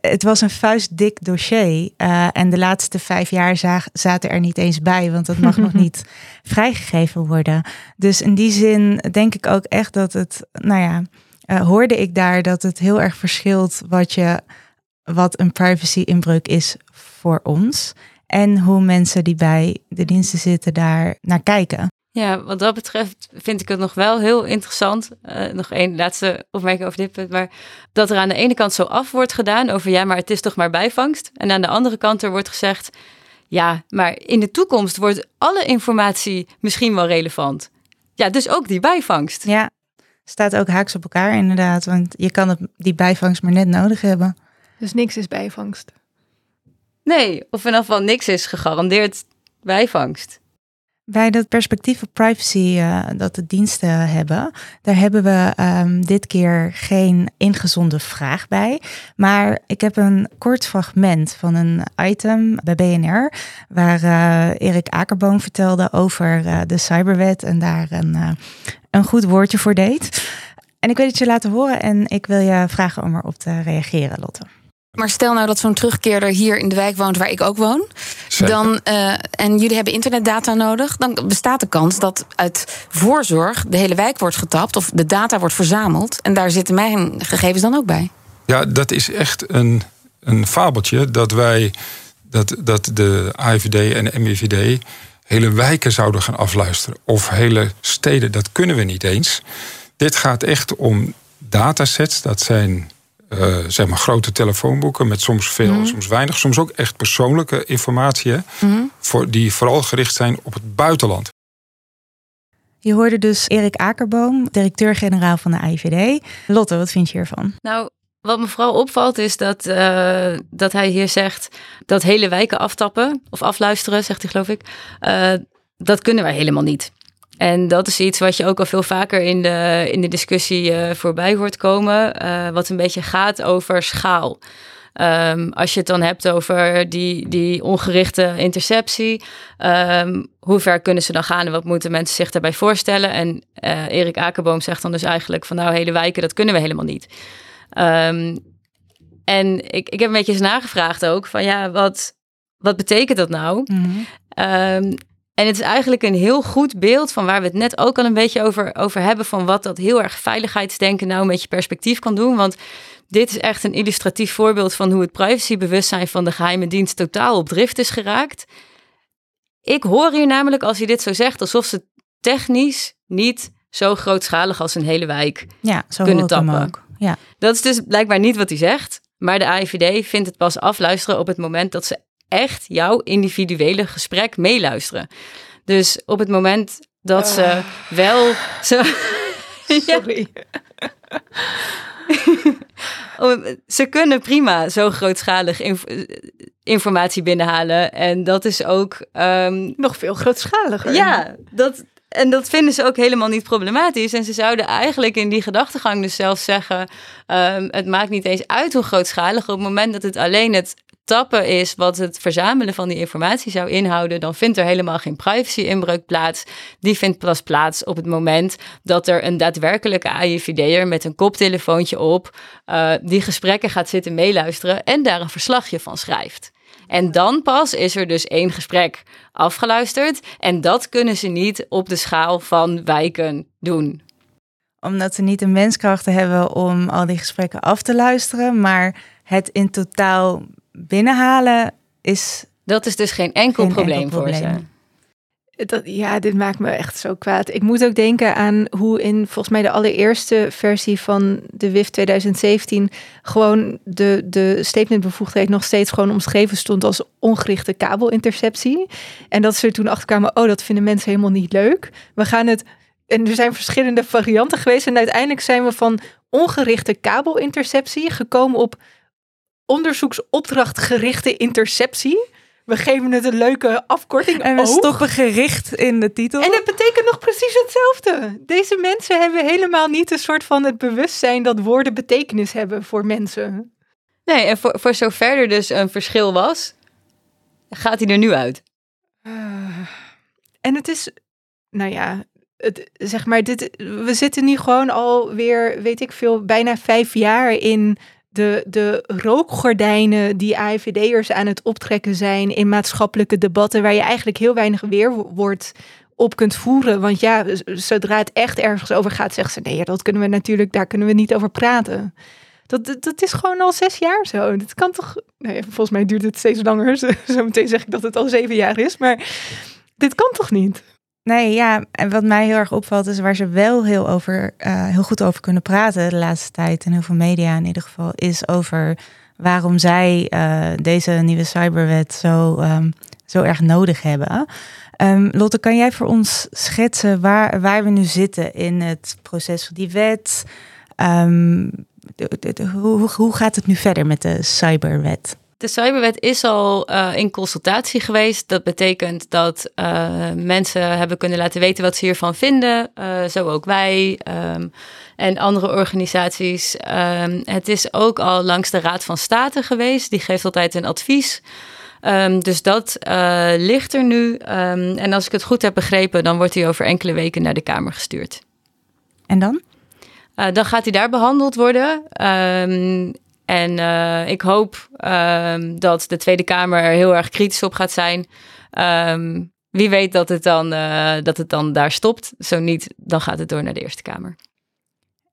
[SPEAKER 1] het was een vuistdik dossier. Uh, en de laatste vijf jaar zaten er niet eens bij, want dat mag nog niet vrijgegeven worden. Dus in die zin denk ik ook echt dat het, nou ja, uh, hoorde ik daar dat het heel erg verschilt wat je, wat een privacy inbreuk is voor ons en hoe mensen die bij de diensten zitten daar naar kijken.
[SPEAKER 3] Ja, wat dat betreft vind ik het nog wel heel interessant. Uh, nog één laatste opmerking over dit punt. Maar dat er aan de ene kant zo af wordt gedaan over ja, maar het is toch maar bijvangst. En aan de andere kant er wordt gezegd, ja, maar in de toekomst wordt alle informatie misschien wel relevant. Ja, dus ook die bijvangst.
[SPEAKER 1] Ja, staat ook haaks op elkaar inderdaad. Want je kan het, die bijvangst maar net nodig hebben.
[SPEAKER 4] Dus niks is bijvangst.
[SPEAKER 3] Nee, of in geval niks is gegarandeerd bijvangst.
[SPEAKER 1] Bij dat perspectief op privacy uh, dat de diensten hebben, daar hebben we um, dit keer geen ingezonde vraag bij. Maar ik heb een kort fragment van een item bij BNR, waar uh, Erik Akerboom vertelde over uh, de cyberwet en daar een, een goed woordje voor deed. En ik wil het je laten horen en ik wil je vragen om erop te reageren, Lotte.
[SPEAKER 5] Maar stel nou dat zo'n terugkeerder hier in de wijk woont waar ik ook woon.
[SPEAKER 6] Zeker.
[SPEAKER 5] Dan, uh, en jullie hebben internetdata nodig. Dan bestaat de kans dat uit voorzorg de hele wijk wordt getapt. Of de data wordt verzameld. En daar zitten mijn gegevens dan ook bij.
[SPEAKER 6] Ja, dat is echt een, een fabeltje dat wij. Dat, dat de AIVD en de MIVD hele wijken zouden gaan afluisteren. Of hele steden, dat kunnen we niet eens. Dit gaat echt om datasets. Dat zijn uh, zeg maar grote telefoonboeken met soms veel, mm. soms weinig, soms ook echt persoonlijke informatie,
[SPEAKER 5] mm.
[SPEAKER 6] voor, die vooral gericht zijn op het buitenland.
[SPEAKER 1] Je hoorde dus Erik Akerboom, directeur-generaal van de AIVD. Lotte, wat vind je hiervan?
[SPEAKER 3] Nou, wat me vooral opvalt is dat, uh, dat hij hier zegt dat hele wijken aftappen of afluisteren, zegt hij geloof ik. Uh, dat kunnen wij helemaal niet. En dat is iets wat je ook al veel vaker in de, in de discussie uh, voorbij hoort komen, uh, wat een beetje gaat over schaal. Um, als je het dan hebt over die, die ongerichte interceptie, um, hoe ver kunnen ze dan gaan en wat moeten mensen zich daarbij voorstellen? En uh, Erik Akerboom zegt dan dus eigenlijk van nou, hele wijken, dat kunnen we helemaal niet. Um, en ik, ik heb een beetje eens nagevraagd ook van ja, wat, wat betekent dat nou?
[SPEAKER 1] Mm -hmm.
[SPEAKER 3] En het is eigenlijk een heel goed beeld van waar we het net ook al een beetje over, over hebben. Van wat dat heel erg veiligheidsdenken nou een beetje perspectief kan doen. Want dit is echt een illustratief voorbeeld van hoe het privacybewustzijn van de geheime dienst totaal op drift is geraakt. Ik hoor hier namelijk, als hij dit zo zegt, alsof ze technisch niet zo grootschalig als een hele wijk
[SPEAKER 1] Ja, zo
[SPEAKER 3] kunnen tappen.
[SPEAKER 1] ook. Ja.
[SPEAKER 3] Dat is dus blijkbaar niet wat hij zegt. Maar de AIVD vindt het pas afluisteren op het moment dat ze echt jouw individuele gesprek meeluisteren. Dus op het moment dat ze wel. Zo, Ja,
[SPEAKER 4] Sorry.
[SPEAKER 3] Ze kunnen prima zo grootschalig inf- informatie binnenhalen. En dat is ook. ehm,
[SPEAKER 4] Nog veel grootschaliger.
[SPEAKER 3] ja, dat, en dat vinden ze ook helemaal niet problematisch. En ze zouden eigenlijk in die gedachtegang dus zelfs zeggen: ehm, het maakt niet eens uit hoe grootschalig. Op het moment dat het alleen het tappen is wat het verzamelen van die informatie zou inhouden, dan vindt er helemaal geen privacy-inbreuk plaats. Die vindt pas plaats op het moment dat er een daadwerkelijke AIVD'er met een koptelefoontje op eh, die gesprekken gaat zitten meeluisteren en daar een verslagje van schrijft. En dan pas is er dus één gesprek afgeluisterd. En dat kunnen ze niet op de schaal van wijken doen.
[SPEAKER 1] Omdat ze niet de menskrachten hebben om al die gesprekken af te luisteren. Maar het in totaal binnenhalen is...
[SPEAKER 3] Dat is dus geen enkel
[SPEAKER 1] Geen
[SPEAKER 3] probleem
[SPEAKER 1] enkel
[SPEAKER 3] voor ze.
[SPEAKER 4] Dat, ja, dit maakt me echt zo kwaad. Ik moet ook denken aan hoe in volgens mij de allereerste versie van de WIF 2017 gewoon de, de statementbevoegdheid nog steeds gewoon omschreven stond als ongerichte kabelinterceptie. En dat ze er toen achter kwamen, oh, dat vinden mensen helemaal niet leuk. We gaan het. En er zijn verschillende varianten geweest. En uiteindelijk zijn we van ongerichte kabelinterceptie gekomen op onderzoeksopdrachtgerichte interceptie. We geven het een leuke afkorting.
[SPEAKER 1] En we
[SPEAKER 4] oog.
[SPEAKER 1] stoppen gericht in de titel.
[SPEAKER 4] En het betekent nog precies hetzelfde. Deze mensen hebben helemaal niet een soort van het bewustzijn dat woorden betekenis hebben voor mensen.
[SPEAKER 3] Nee, en voor, voor zover er dus een verschil was, gaat hij er nu uit.
[SPEAKER 4] Ah. En het is, nou ja, het, zeg maar, dit, we zitten nu gewoon alweer, weet ik veel, bijna vijf jaar in de, de rookgordijnen die AIVD'ers aan het optrekken zijn in maatschappelijke debatten, waar je eigenlijk heel weinig weerwoord op kunt voeren. Want ja, zodra het echt ergens over gaat, zeggen ze, nee, dat kunnen we natuurlijk, daar kunnen we niet over praten. Dat, dat, is gewoon al zes jaar zo. Dat kan toch. Nou ja, volgens mij duurt het steeds langer. Zo- Zometeen zeg ik dat het al zeven jaar is. Maar dit kan toch niet?
[SPEAKER 1] Nee, ja, en wat mij heel erg opvalt is waar ze wel heel, over, eh, heel goed over kunnen praten de laatste tijd, en heel veel media in ieder geval, is over waarom zij eh, deze nieuwe cyberwet zo, ehm, zo erg nodig hebben. Ehm, Lotte, kan jij voor ons schetsen waar, waar we nu zitten in het proces van die wet? Ehm, hoe- hoe gaat het nu verder met de cyberwet?
[SPEAKER 3] De cyberwet is al eh, in consultatie geweest. Dat betekent dat eh, mensen hebben kunnen laten weten wat ze hiervan vinden. eh, zo ook wij ehm, en andere organisaties. Ehm, het is ook al langs de Raad van State geweest. Die geeft altijd een advies. Ehm, dus dat ligt er nu. En als ik het goed heb begrepen, dan wordt hij over enkele weken naar de Kamer gestuurd.
[SPEAKER 1] En dan?
[SPEAKER 3] Uh, dan gaat hij daar behandeld worden. Um, en uh, ik hoop um, dat de Tweede Kamer er heel erg kritisch op gaat zijn. Um, wie weet dat het, dan, uh, dat het dan daar stopt. Zo niet, dan gaat het door naar de Eerste Kamer.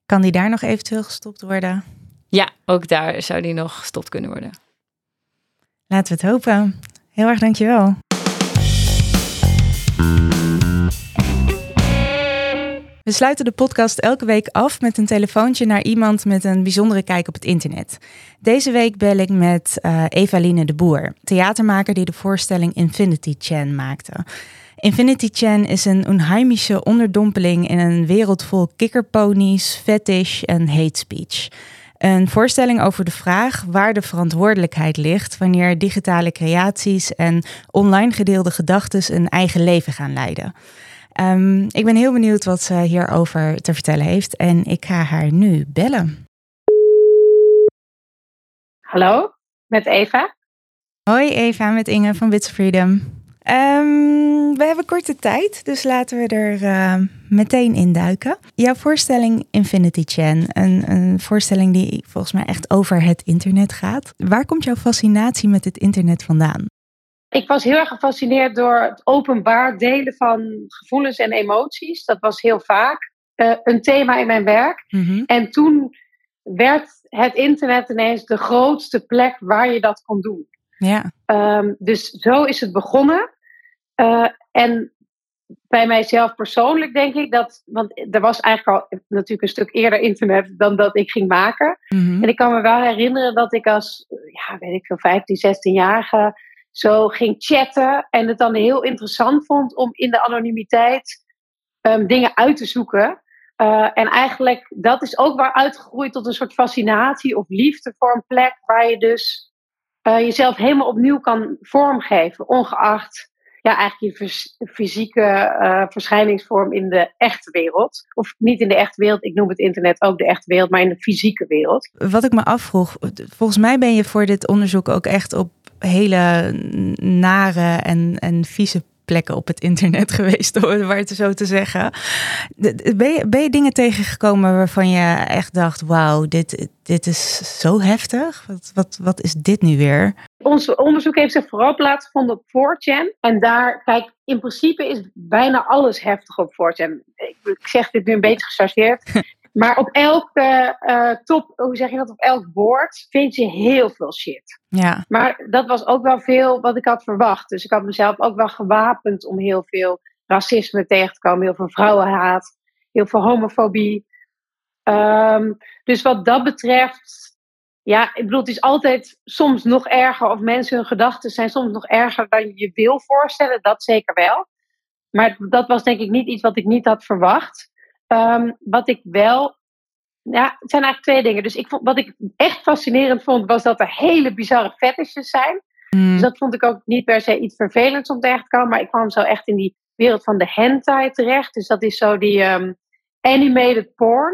[SPEAKER 1] Kan die daar nog eventueel gestopt worden?
[SPEAKER 3] Ja, ook daar zou die nog gestopt kunnen worden.
[SPEAKER 1] Laten we het hopen. Heel erg dankjewel. We sluiten de podcast elke week af met een telefoontje naar iemand met een bijzondere kijk op het internet. Deze week bel ik met uh, Evaline de Boer, theatermaker die de voorstelling Infinity Chan maakte. Infinity Chan is een onheimische onderdompeling in een wereld vol kikkerponies, fetish en hate speech. Een voorstelling over de vraag waar de verantwoordelijkheid ligt wanneer digitale creaties en online gedeelde gedachten een eigen leven gaan leiden. Um, ik ben heel benieuwd wat ze hierover te vertellen heeft en ik ga haar nu bellen.
[SPEAKER 7] Hallo, met Eva.
[SPEAKER 1] Hoi Eva, met Inge van Bits Freedom. Um, we hebben korte tijd, dus laten we er uh, meteen in duiken. Jouw voorstelling Infinity Chan, een, een, voorstelling die volgens mij echt over het internet gaat. Waar komt jouw fascinatie met het internet vandaan?
[SPEAKER 7] Ik was heel erg gefascineerd door het openbaar delen van gevoelens en emoties. Dat was heel vaak uh, een thema in mijn werk.
[SPEAKER 1] Mhm.
[SPEAKER 7] En toen werd het internet ineens de grootste plek waar je dat kon doen.
[SPEAKER 1] Ja.
[SPEAKER 7] Ehm, dus zo is het begonnen. Uh, en bij mijzelf persoonlijk denk ik dat, want er was eigenlijk al natuurlijk een stuk eerder internet dan dat ik ging maken.
[SPEAKER 1] Mhm.
[SPEAKER 7] En ik kan me wel herinneren dat ik als, ja, weet ik veel, 15, 16-jarige zo ging chatten en het dan heel interessant vond om in de anonimiteit um, dingen uit te zoeken. Uh, en eigenlijk, dat is ook waar uitgegroeid tot een soort fascinatie of liefde voor een plek waar je dus uh, jezelf helemaal opnieuw kan vormgeven, ongeacht ja, eigenlijk je fysieke uh, verschijningsvorm in de echte wereld. Of niet in de echte wereld, ik noem het internet ook de echte wereld, maar in de fysieke wereld.
[SPEAKER 1] Wat ik me afvroeg, volgens mij ben je voor dit onderzoek ook echt op hele nare en, en vieze plekken op het internet geweest, om het zo te zeggen. Ben je, ben je dingen tegengekomen waarvan je echt dacht: wauw, dit, dit is zo heftig? Wat, wat, wat is dit nu weer?
[SPEAKER 7] Ons onderzoek heeft zich vooral plaatsgevonden op 4chan. En daar, kijk, in principe is bijna alles heftig op 4chan. Ik, ik zeg dit nu een beetje gechargeerd. Maar op elk uh, top, hoe zeg je dat, op elk woord vind je heel veel shit.
[SPEAKER 1] Ja.
[SPEAKER 7] Maar dat was ook wel veel wat ik had verwacht. Dus ik had mezelf ook wel gewapend om heel veel racisme tegen te komen. Heel veel vrouwenhaat, heel veel homofobie. Um, dus wat dat betreft, ja, ik bedoel, het is altijd soms nog erger. Of mensen hun gedachten zijn soms nog erger dan je je wil voorstellen. Dat zeker wel. Maar dat was denk ik niet iets wat ik niet had verwacht. Um, wat ik wel. Ja, het zijn eigenlijk twee dingen. Dus ik vond, wat ik echt fascinerend vond, was dat er hele bizarre fetishes zijn.
[SPEAKER 1] Mm.
[SPEAKER 7] Dus dat vond ik ook niet per se iets vervelends om terecht te komen. Maar ik kwam zo echt in die wereld van de hentai terecht. Dus dat is zo die um, animated porn.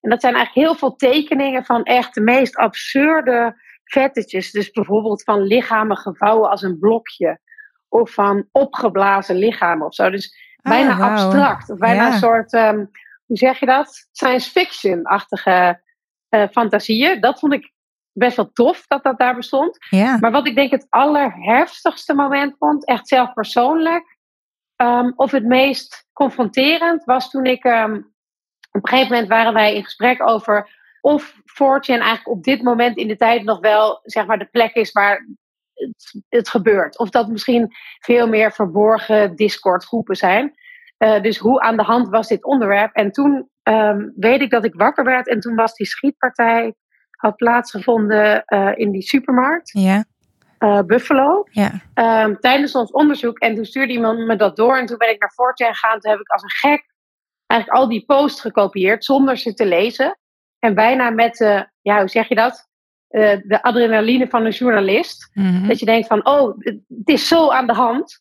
[SPEAKER 7] En dat zijn eigenlijk heel veel tekeningen van echt de meest absurde fetishes. Dus bijvoorbeeld van lichamen gevouwen als een blokje. Of van opgeblazen lichamen of zo. Dus bijna
[SPEAKER 1] oh, wow.
[SPEAKER 7] abstract. Of bijna
[SPEAKER 1] Ja.
[SPEAKER 7] een soort, um, hoe zeg je dat? Science fiction-achtige uh, fantasieën. Dat vond ik best wel tof dat dat daar bestond.
[SPEAKER 1] Ja.
[SPEAKER 7] Maar wat ik denk het allerheftigste moment vond, echt zelf persoonlijk, um, of het meest confronterend, was toen ik um, op een gegeven moment waren wij in gesprek over of 4chan eigenlijk op dit moment in de tijd nog wel zeg maar de plek is waar het, het gebeurt. Of dat misschien veel meer verborgen Discord groepen zijn. Uh, dus hoe aan de hand was dit onderwerp? En toen um, weet ik dat ik wakker werd en toen was die schietpartij had plaatsgevonden uh, in die supermarkt.
[SPEAKER 1] Ja.
[SPEAKER 7] Uh, Buffalo.
[SPEAKER 1] Ja.
[SPEAKER 7] Um, tijdens ons onderzoek. En toen stuurde iemand me dat door. En toen ben ik naar 4chan gegaan. Toen heb ik als een gek eigenlijk al die posts gekopieerd zonder ze te lezen. En bijna met, uh, ja, hoe zeg je dat? Uh, de adrenaline van een journalist.
[SPEAKER 1] Mm -hmm.
[SPEAKER 7] Dat je denkt van, oh, het is zo aan de hand.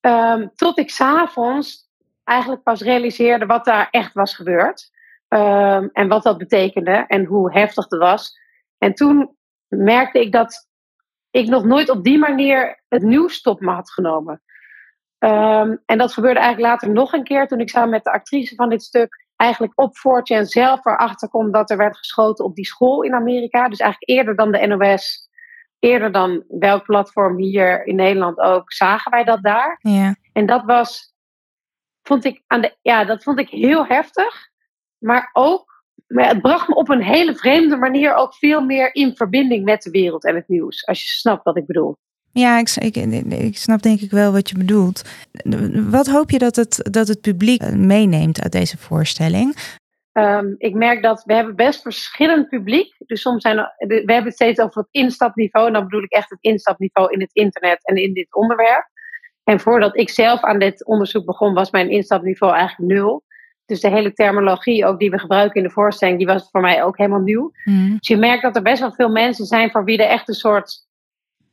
[SPEAKER 7] Um, tot ik s'avonds eigenlijk pas realiseerde wat daar echt was gebeurd. Um, en wat dat betekende en hoe heftig dat was. En toen merkte ik dat ik nog nooit op die manier het nieuws tot me had genomen. Um, en dat gebeurde eigenlijk later nog een keer toen ik samen met de actrice van dit stuk eigenlijk op 4chan zelf erachter kom dat er werd geschoten op die school in Amerika. Dus eigenlijk eerder dan de NOS, eerder dan welk platform hier in Nederland ook, zagen wij dat daar.
[SPEAKER 1] Ja.
[SPEAKER 7] En dat was, vond ik, aan de, ja, dat vond ik heel heftig. Maar ook, maar het bracht me op een hele vreemde manier ook veel meer in verbinding met de wereld en het nieuws. Als je snapt wat ik bedoel.
[SPEAKER 1] Ja, ik, ik, ik, snap denk ik wel wat je bedoelt. Wat hoop je dat het, dat het publiek meeneemt uit deze voorstelling?
[SPEAKER 7] Um, ik merk dat we hebben best verschillend publiek. Dus soms zijn er, we hebben het steeds over het instapniveau. En dan bedoel ik echt het instapniveau in het internet en in dit onderwerp. En voordat ik zelf aan dit onderzoek begon, was mijn instapniveau eigenlijk nul. Dus de hele terminologie ook die we gebruiken in de voorstelling, die was voor mij ook helemaal nieuw.
[SPEAKER 1] Mm.
[SPEAKER 7] Dus je merkt dat er best wel veel mensen zijn voor wie er echt een soort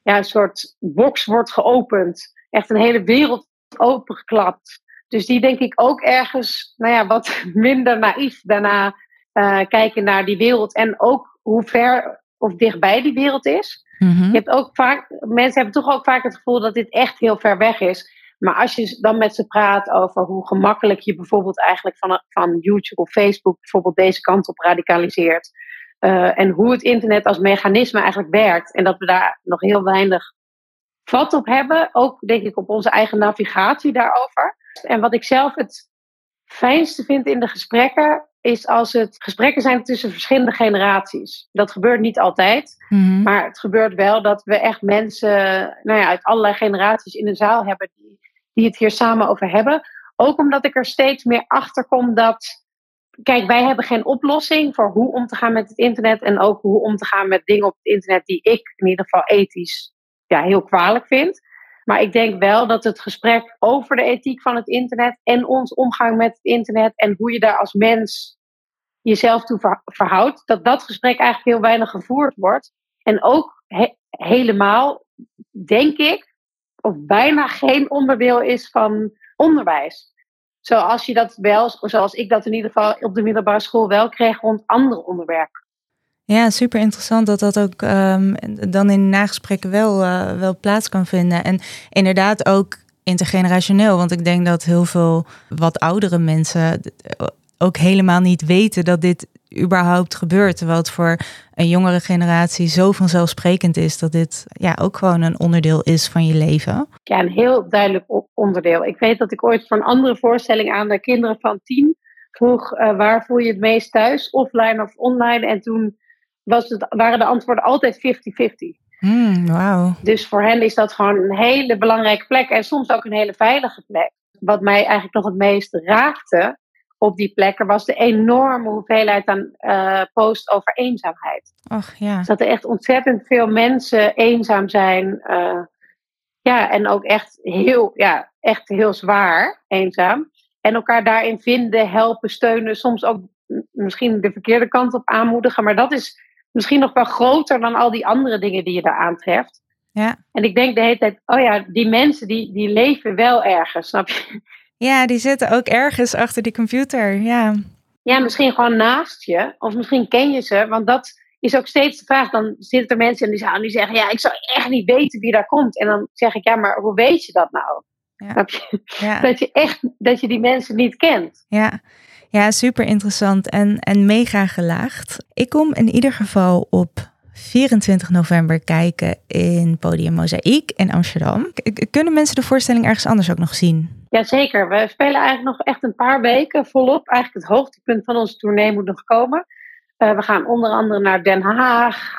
[SPEAKER 7] ja, een soort box wordt geopend. Echt een hele wereld opengeklapt. Dus die denk ik ook ergens, nou ja, wat minder naïef daarna uh, kijken naar die wereld. En ook hoe ver of dichtbij die wereld is.
[SPEAKER 1] Mm -hmm.
[SPEAKER 7] Je hebt ook vaak, mensen hebben toch ook vaak het gevoel dat dit echt heel ver weg is. Maar als je dan met ze praat over hoe gemakkelijk je bijvoorbeeld eigenlijk van, van YouTube of Facebook bijvoorbeeld deze kant op radicaliseert. Uh, en hoe het internet als mechanisme eigenlijk werkt. En dat we daar nog heel weinig vat op hebben. Ook denk ik op onze eigen navigatie daarover. En wat ik zelf het fijnste vind in de gesprekken, is als het gesprekken zijn tussen verschillende generaties. Dat gebeurt niet altijd,
[SPEAKER 1] Mhm.
[SPEAKER 7] maar het gebeurt wel dat we echt mensen nou ja, uit allerlei generaties in een zaal hebben die, die het hier samen over hebben. Ook omdat ik er steeds meer achter kom dat. Kijk, wij hebben geen oplossing voor hoe om te gaan met het internet. En ook hoe om te gaan met dingen op het internet die ik in ieder geval ethisch ja, heel kwalijk vind. Maar ik denk wel dat het gesprek over de ethiek van het internet en ons omgang met het internet en hoe je daar als mens jezelf toe ver- verhoudt, dat dat gesprek eigenlijk heel weinig gevoerd wordt. En ook he- helemaal, denk ik, of bijna geen onderdeel is van onderwijs. Zoals je dat wel, zoals ik dat in ieder geval op de middelbare school wel kreeg rond andere onderwerpen.
[SPEAKER 1] Ja, super interessant dat dat ook ehm, dan in nagesprekken wel, eh, wel plaats kan vinden. En inderdaad ook intergenerationeel. Want ik denk dat heel veel wat oudere mensen eh, ook helemaal niet weten dat dit überhaupt gebeurt. Terwijl het voor een jongere generatie zo vanzelfsprekend is dat dit ja, ook gewoon een onderdeel is van je leven.
[SPEAKER 7] Ja, een heel duidelijk onderdeel. Ik weet dat ik ooit voor een andere voorstelling aan de kinderen van tien vroeg: eh, waar voel je het meest thuis, offline of online? En toen was het, waren de antwoorden altijd 50-50.
[SPEAKER 1] Hmm, Wauw.
[SPEAKER 7] Dus voor hen is dat gewoon een hele belangrijke plek en soms ook een hele veilige plek. Wat mij eigenlijk nog het meest raakte op die plekken was de enorme hoeveelheid aan eh posts over eenzaamheid.
[SPEAKER 1] Ach ja.
[SPEAKER 7] Dus dat er echt ontzettend veel mensen eenzaam zijn. eh, ja, en ook echt heel, ja, echt heel zwaar eenzaam. En elkaar daarin vinden, helpen, steunen. Soms ook misschien de verkeerde kant op aanmoedigen. Maar dat is misschien nog wel groter dan al die andere dingen die je daar aantreft.
[SPEAKER 1] Ja.
[SPEAKER 7] En ik denk de hele tijd, oh ja, die mensen die, die leven wel ergens, snap je?
[SPEAKER 1] ja, die zitten ook ergens achter die computer. Ja.
[SPEAKER 7] Ja, misschien gewoon naast je. Of misschien ken je ze. Want dat is ook steeds de vraag. Dan zitten er mensen in die zaal en die zeggen... Ja, ik zou echt niet weten wie daar komt. En dan zeg ik, ja, maar hoe weet je dat nou?
[SPEAKER 1] Ja.
[SPEAKER 7] Snap je?
[SPEAKER 1] Ja.
[SPEAKER 7] Dat je echt, dat je die mensen niet kent.
[SPEAKER 1] Ja, ja super interessant en, en mega gelaagd. Ik kom in ieder geval op 24 november kijken in Podium Mozaïek in Amsterdam. Kunnen mensen de voorstelling ergens anders ook nog zien?
[SPEAKER 7] Jazeker, we spelen eigenlijk nog echt een paar weken volop. Eigenlijk het hoogtepunt van onze tournee moet nog komen. Eh, we gaan onder andere naar Den Haag,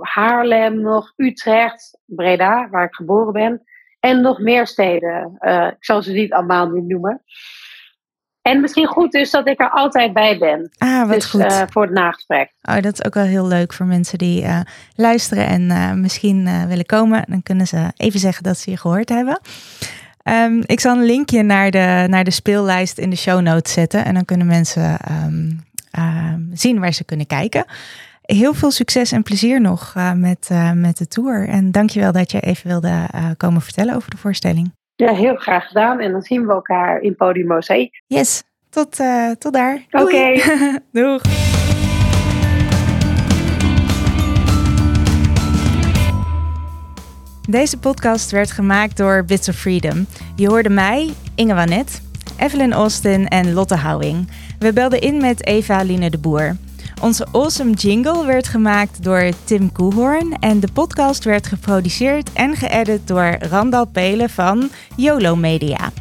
[SPEAKER 7] Haarlem nog, Utrecht, Breda, waar ik geboren ben. En nog meer steden. Eh, ik zal ze niet allemaal nu noemen. En misschien goed dus dat ik er altijd bij ben.
[SPEAKER 1] Ah, wat
[SPEAKER 7] dus
[SPEAKER 1] goed.
[SPEAKER 7] eh, voor het nagesprek.
[SPEAKER 1] Oh, dat is ook wel heel leuk voor mensen die eh, luisteren en eh, misschien willen komen. Dan kunnen ze even zeggen dat ze je gehoord hebben. Ehm, ik zal een linkje naar de, naar de speellijst in de show notes zetten. En dan kunnen mensen ehm, ehm, zien waar ze kunnen kijken. Heel veel succes en plezier nog met, met de tour. En dankjewel dat je even wilde komen vertellen over de voorstelling.
[SPEAKER 7] Ja, heel graag gedaan. En dan zien we elkaar in Podium.
[SPEAKER 1] Yes, tot, eh, tot daar.
[SPEAKER 7] Oké.
[SPEAKER 1] Doeg. Deze podcast werd gemaakt door Bits of Freedom. Je hoorde mij, Inge Wanet, Evelyn Austin en Lotte Houwing. We belden in met Eva Line de Boer. Onze awesome jingle werd gemaakt door Tim Koehoorn en de podcast werd geproduceerd en geëdit door Randal Pelen van YOLO Media.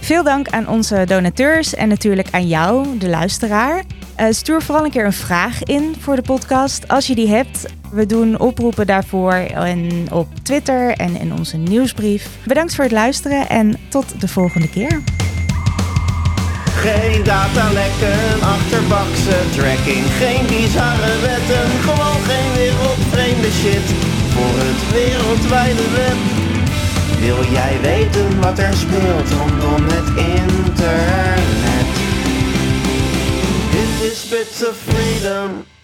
[SPEAKER 1] Veel dank aan onze donateurs en natuurlijk aan jou, de luisteraar. Eh, stuur vooral een keer een vraag in voor de podcast als je die hebt. We doen oproepen daarvoor en op Twitter en in onze nieuwsbrief. Bedankt voor het luisteren en tot de volgende keer.
[SPEAKER 2] Geen datalekken, achterbakse tracking, geen bizarre wetten, gewoon geen wereldvreemde shit voor het wereldwijde web. Wil jij weten wat er speelt rondom het internet? Dit is Bits of Freedom.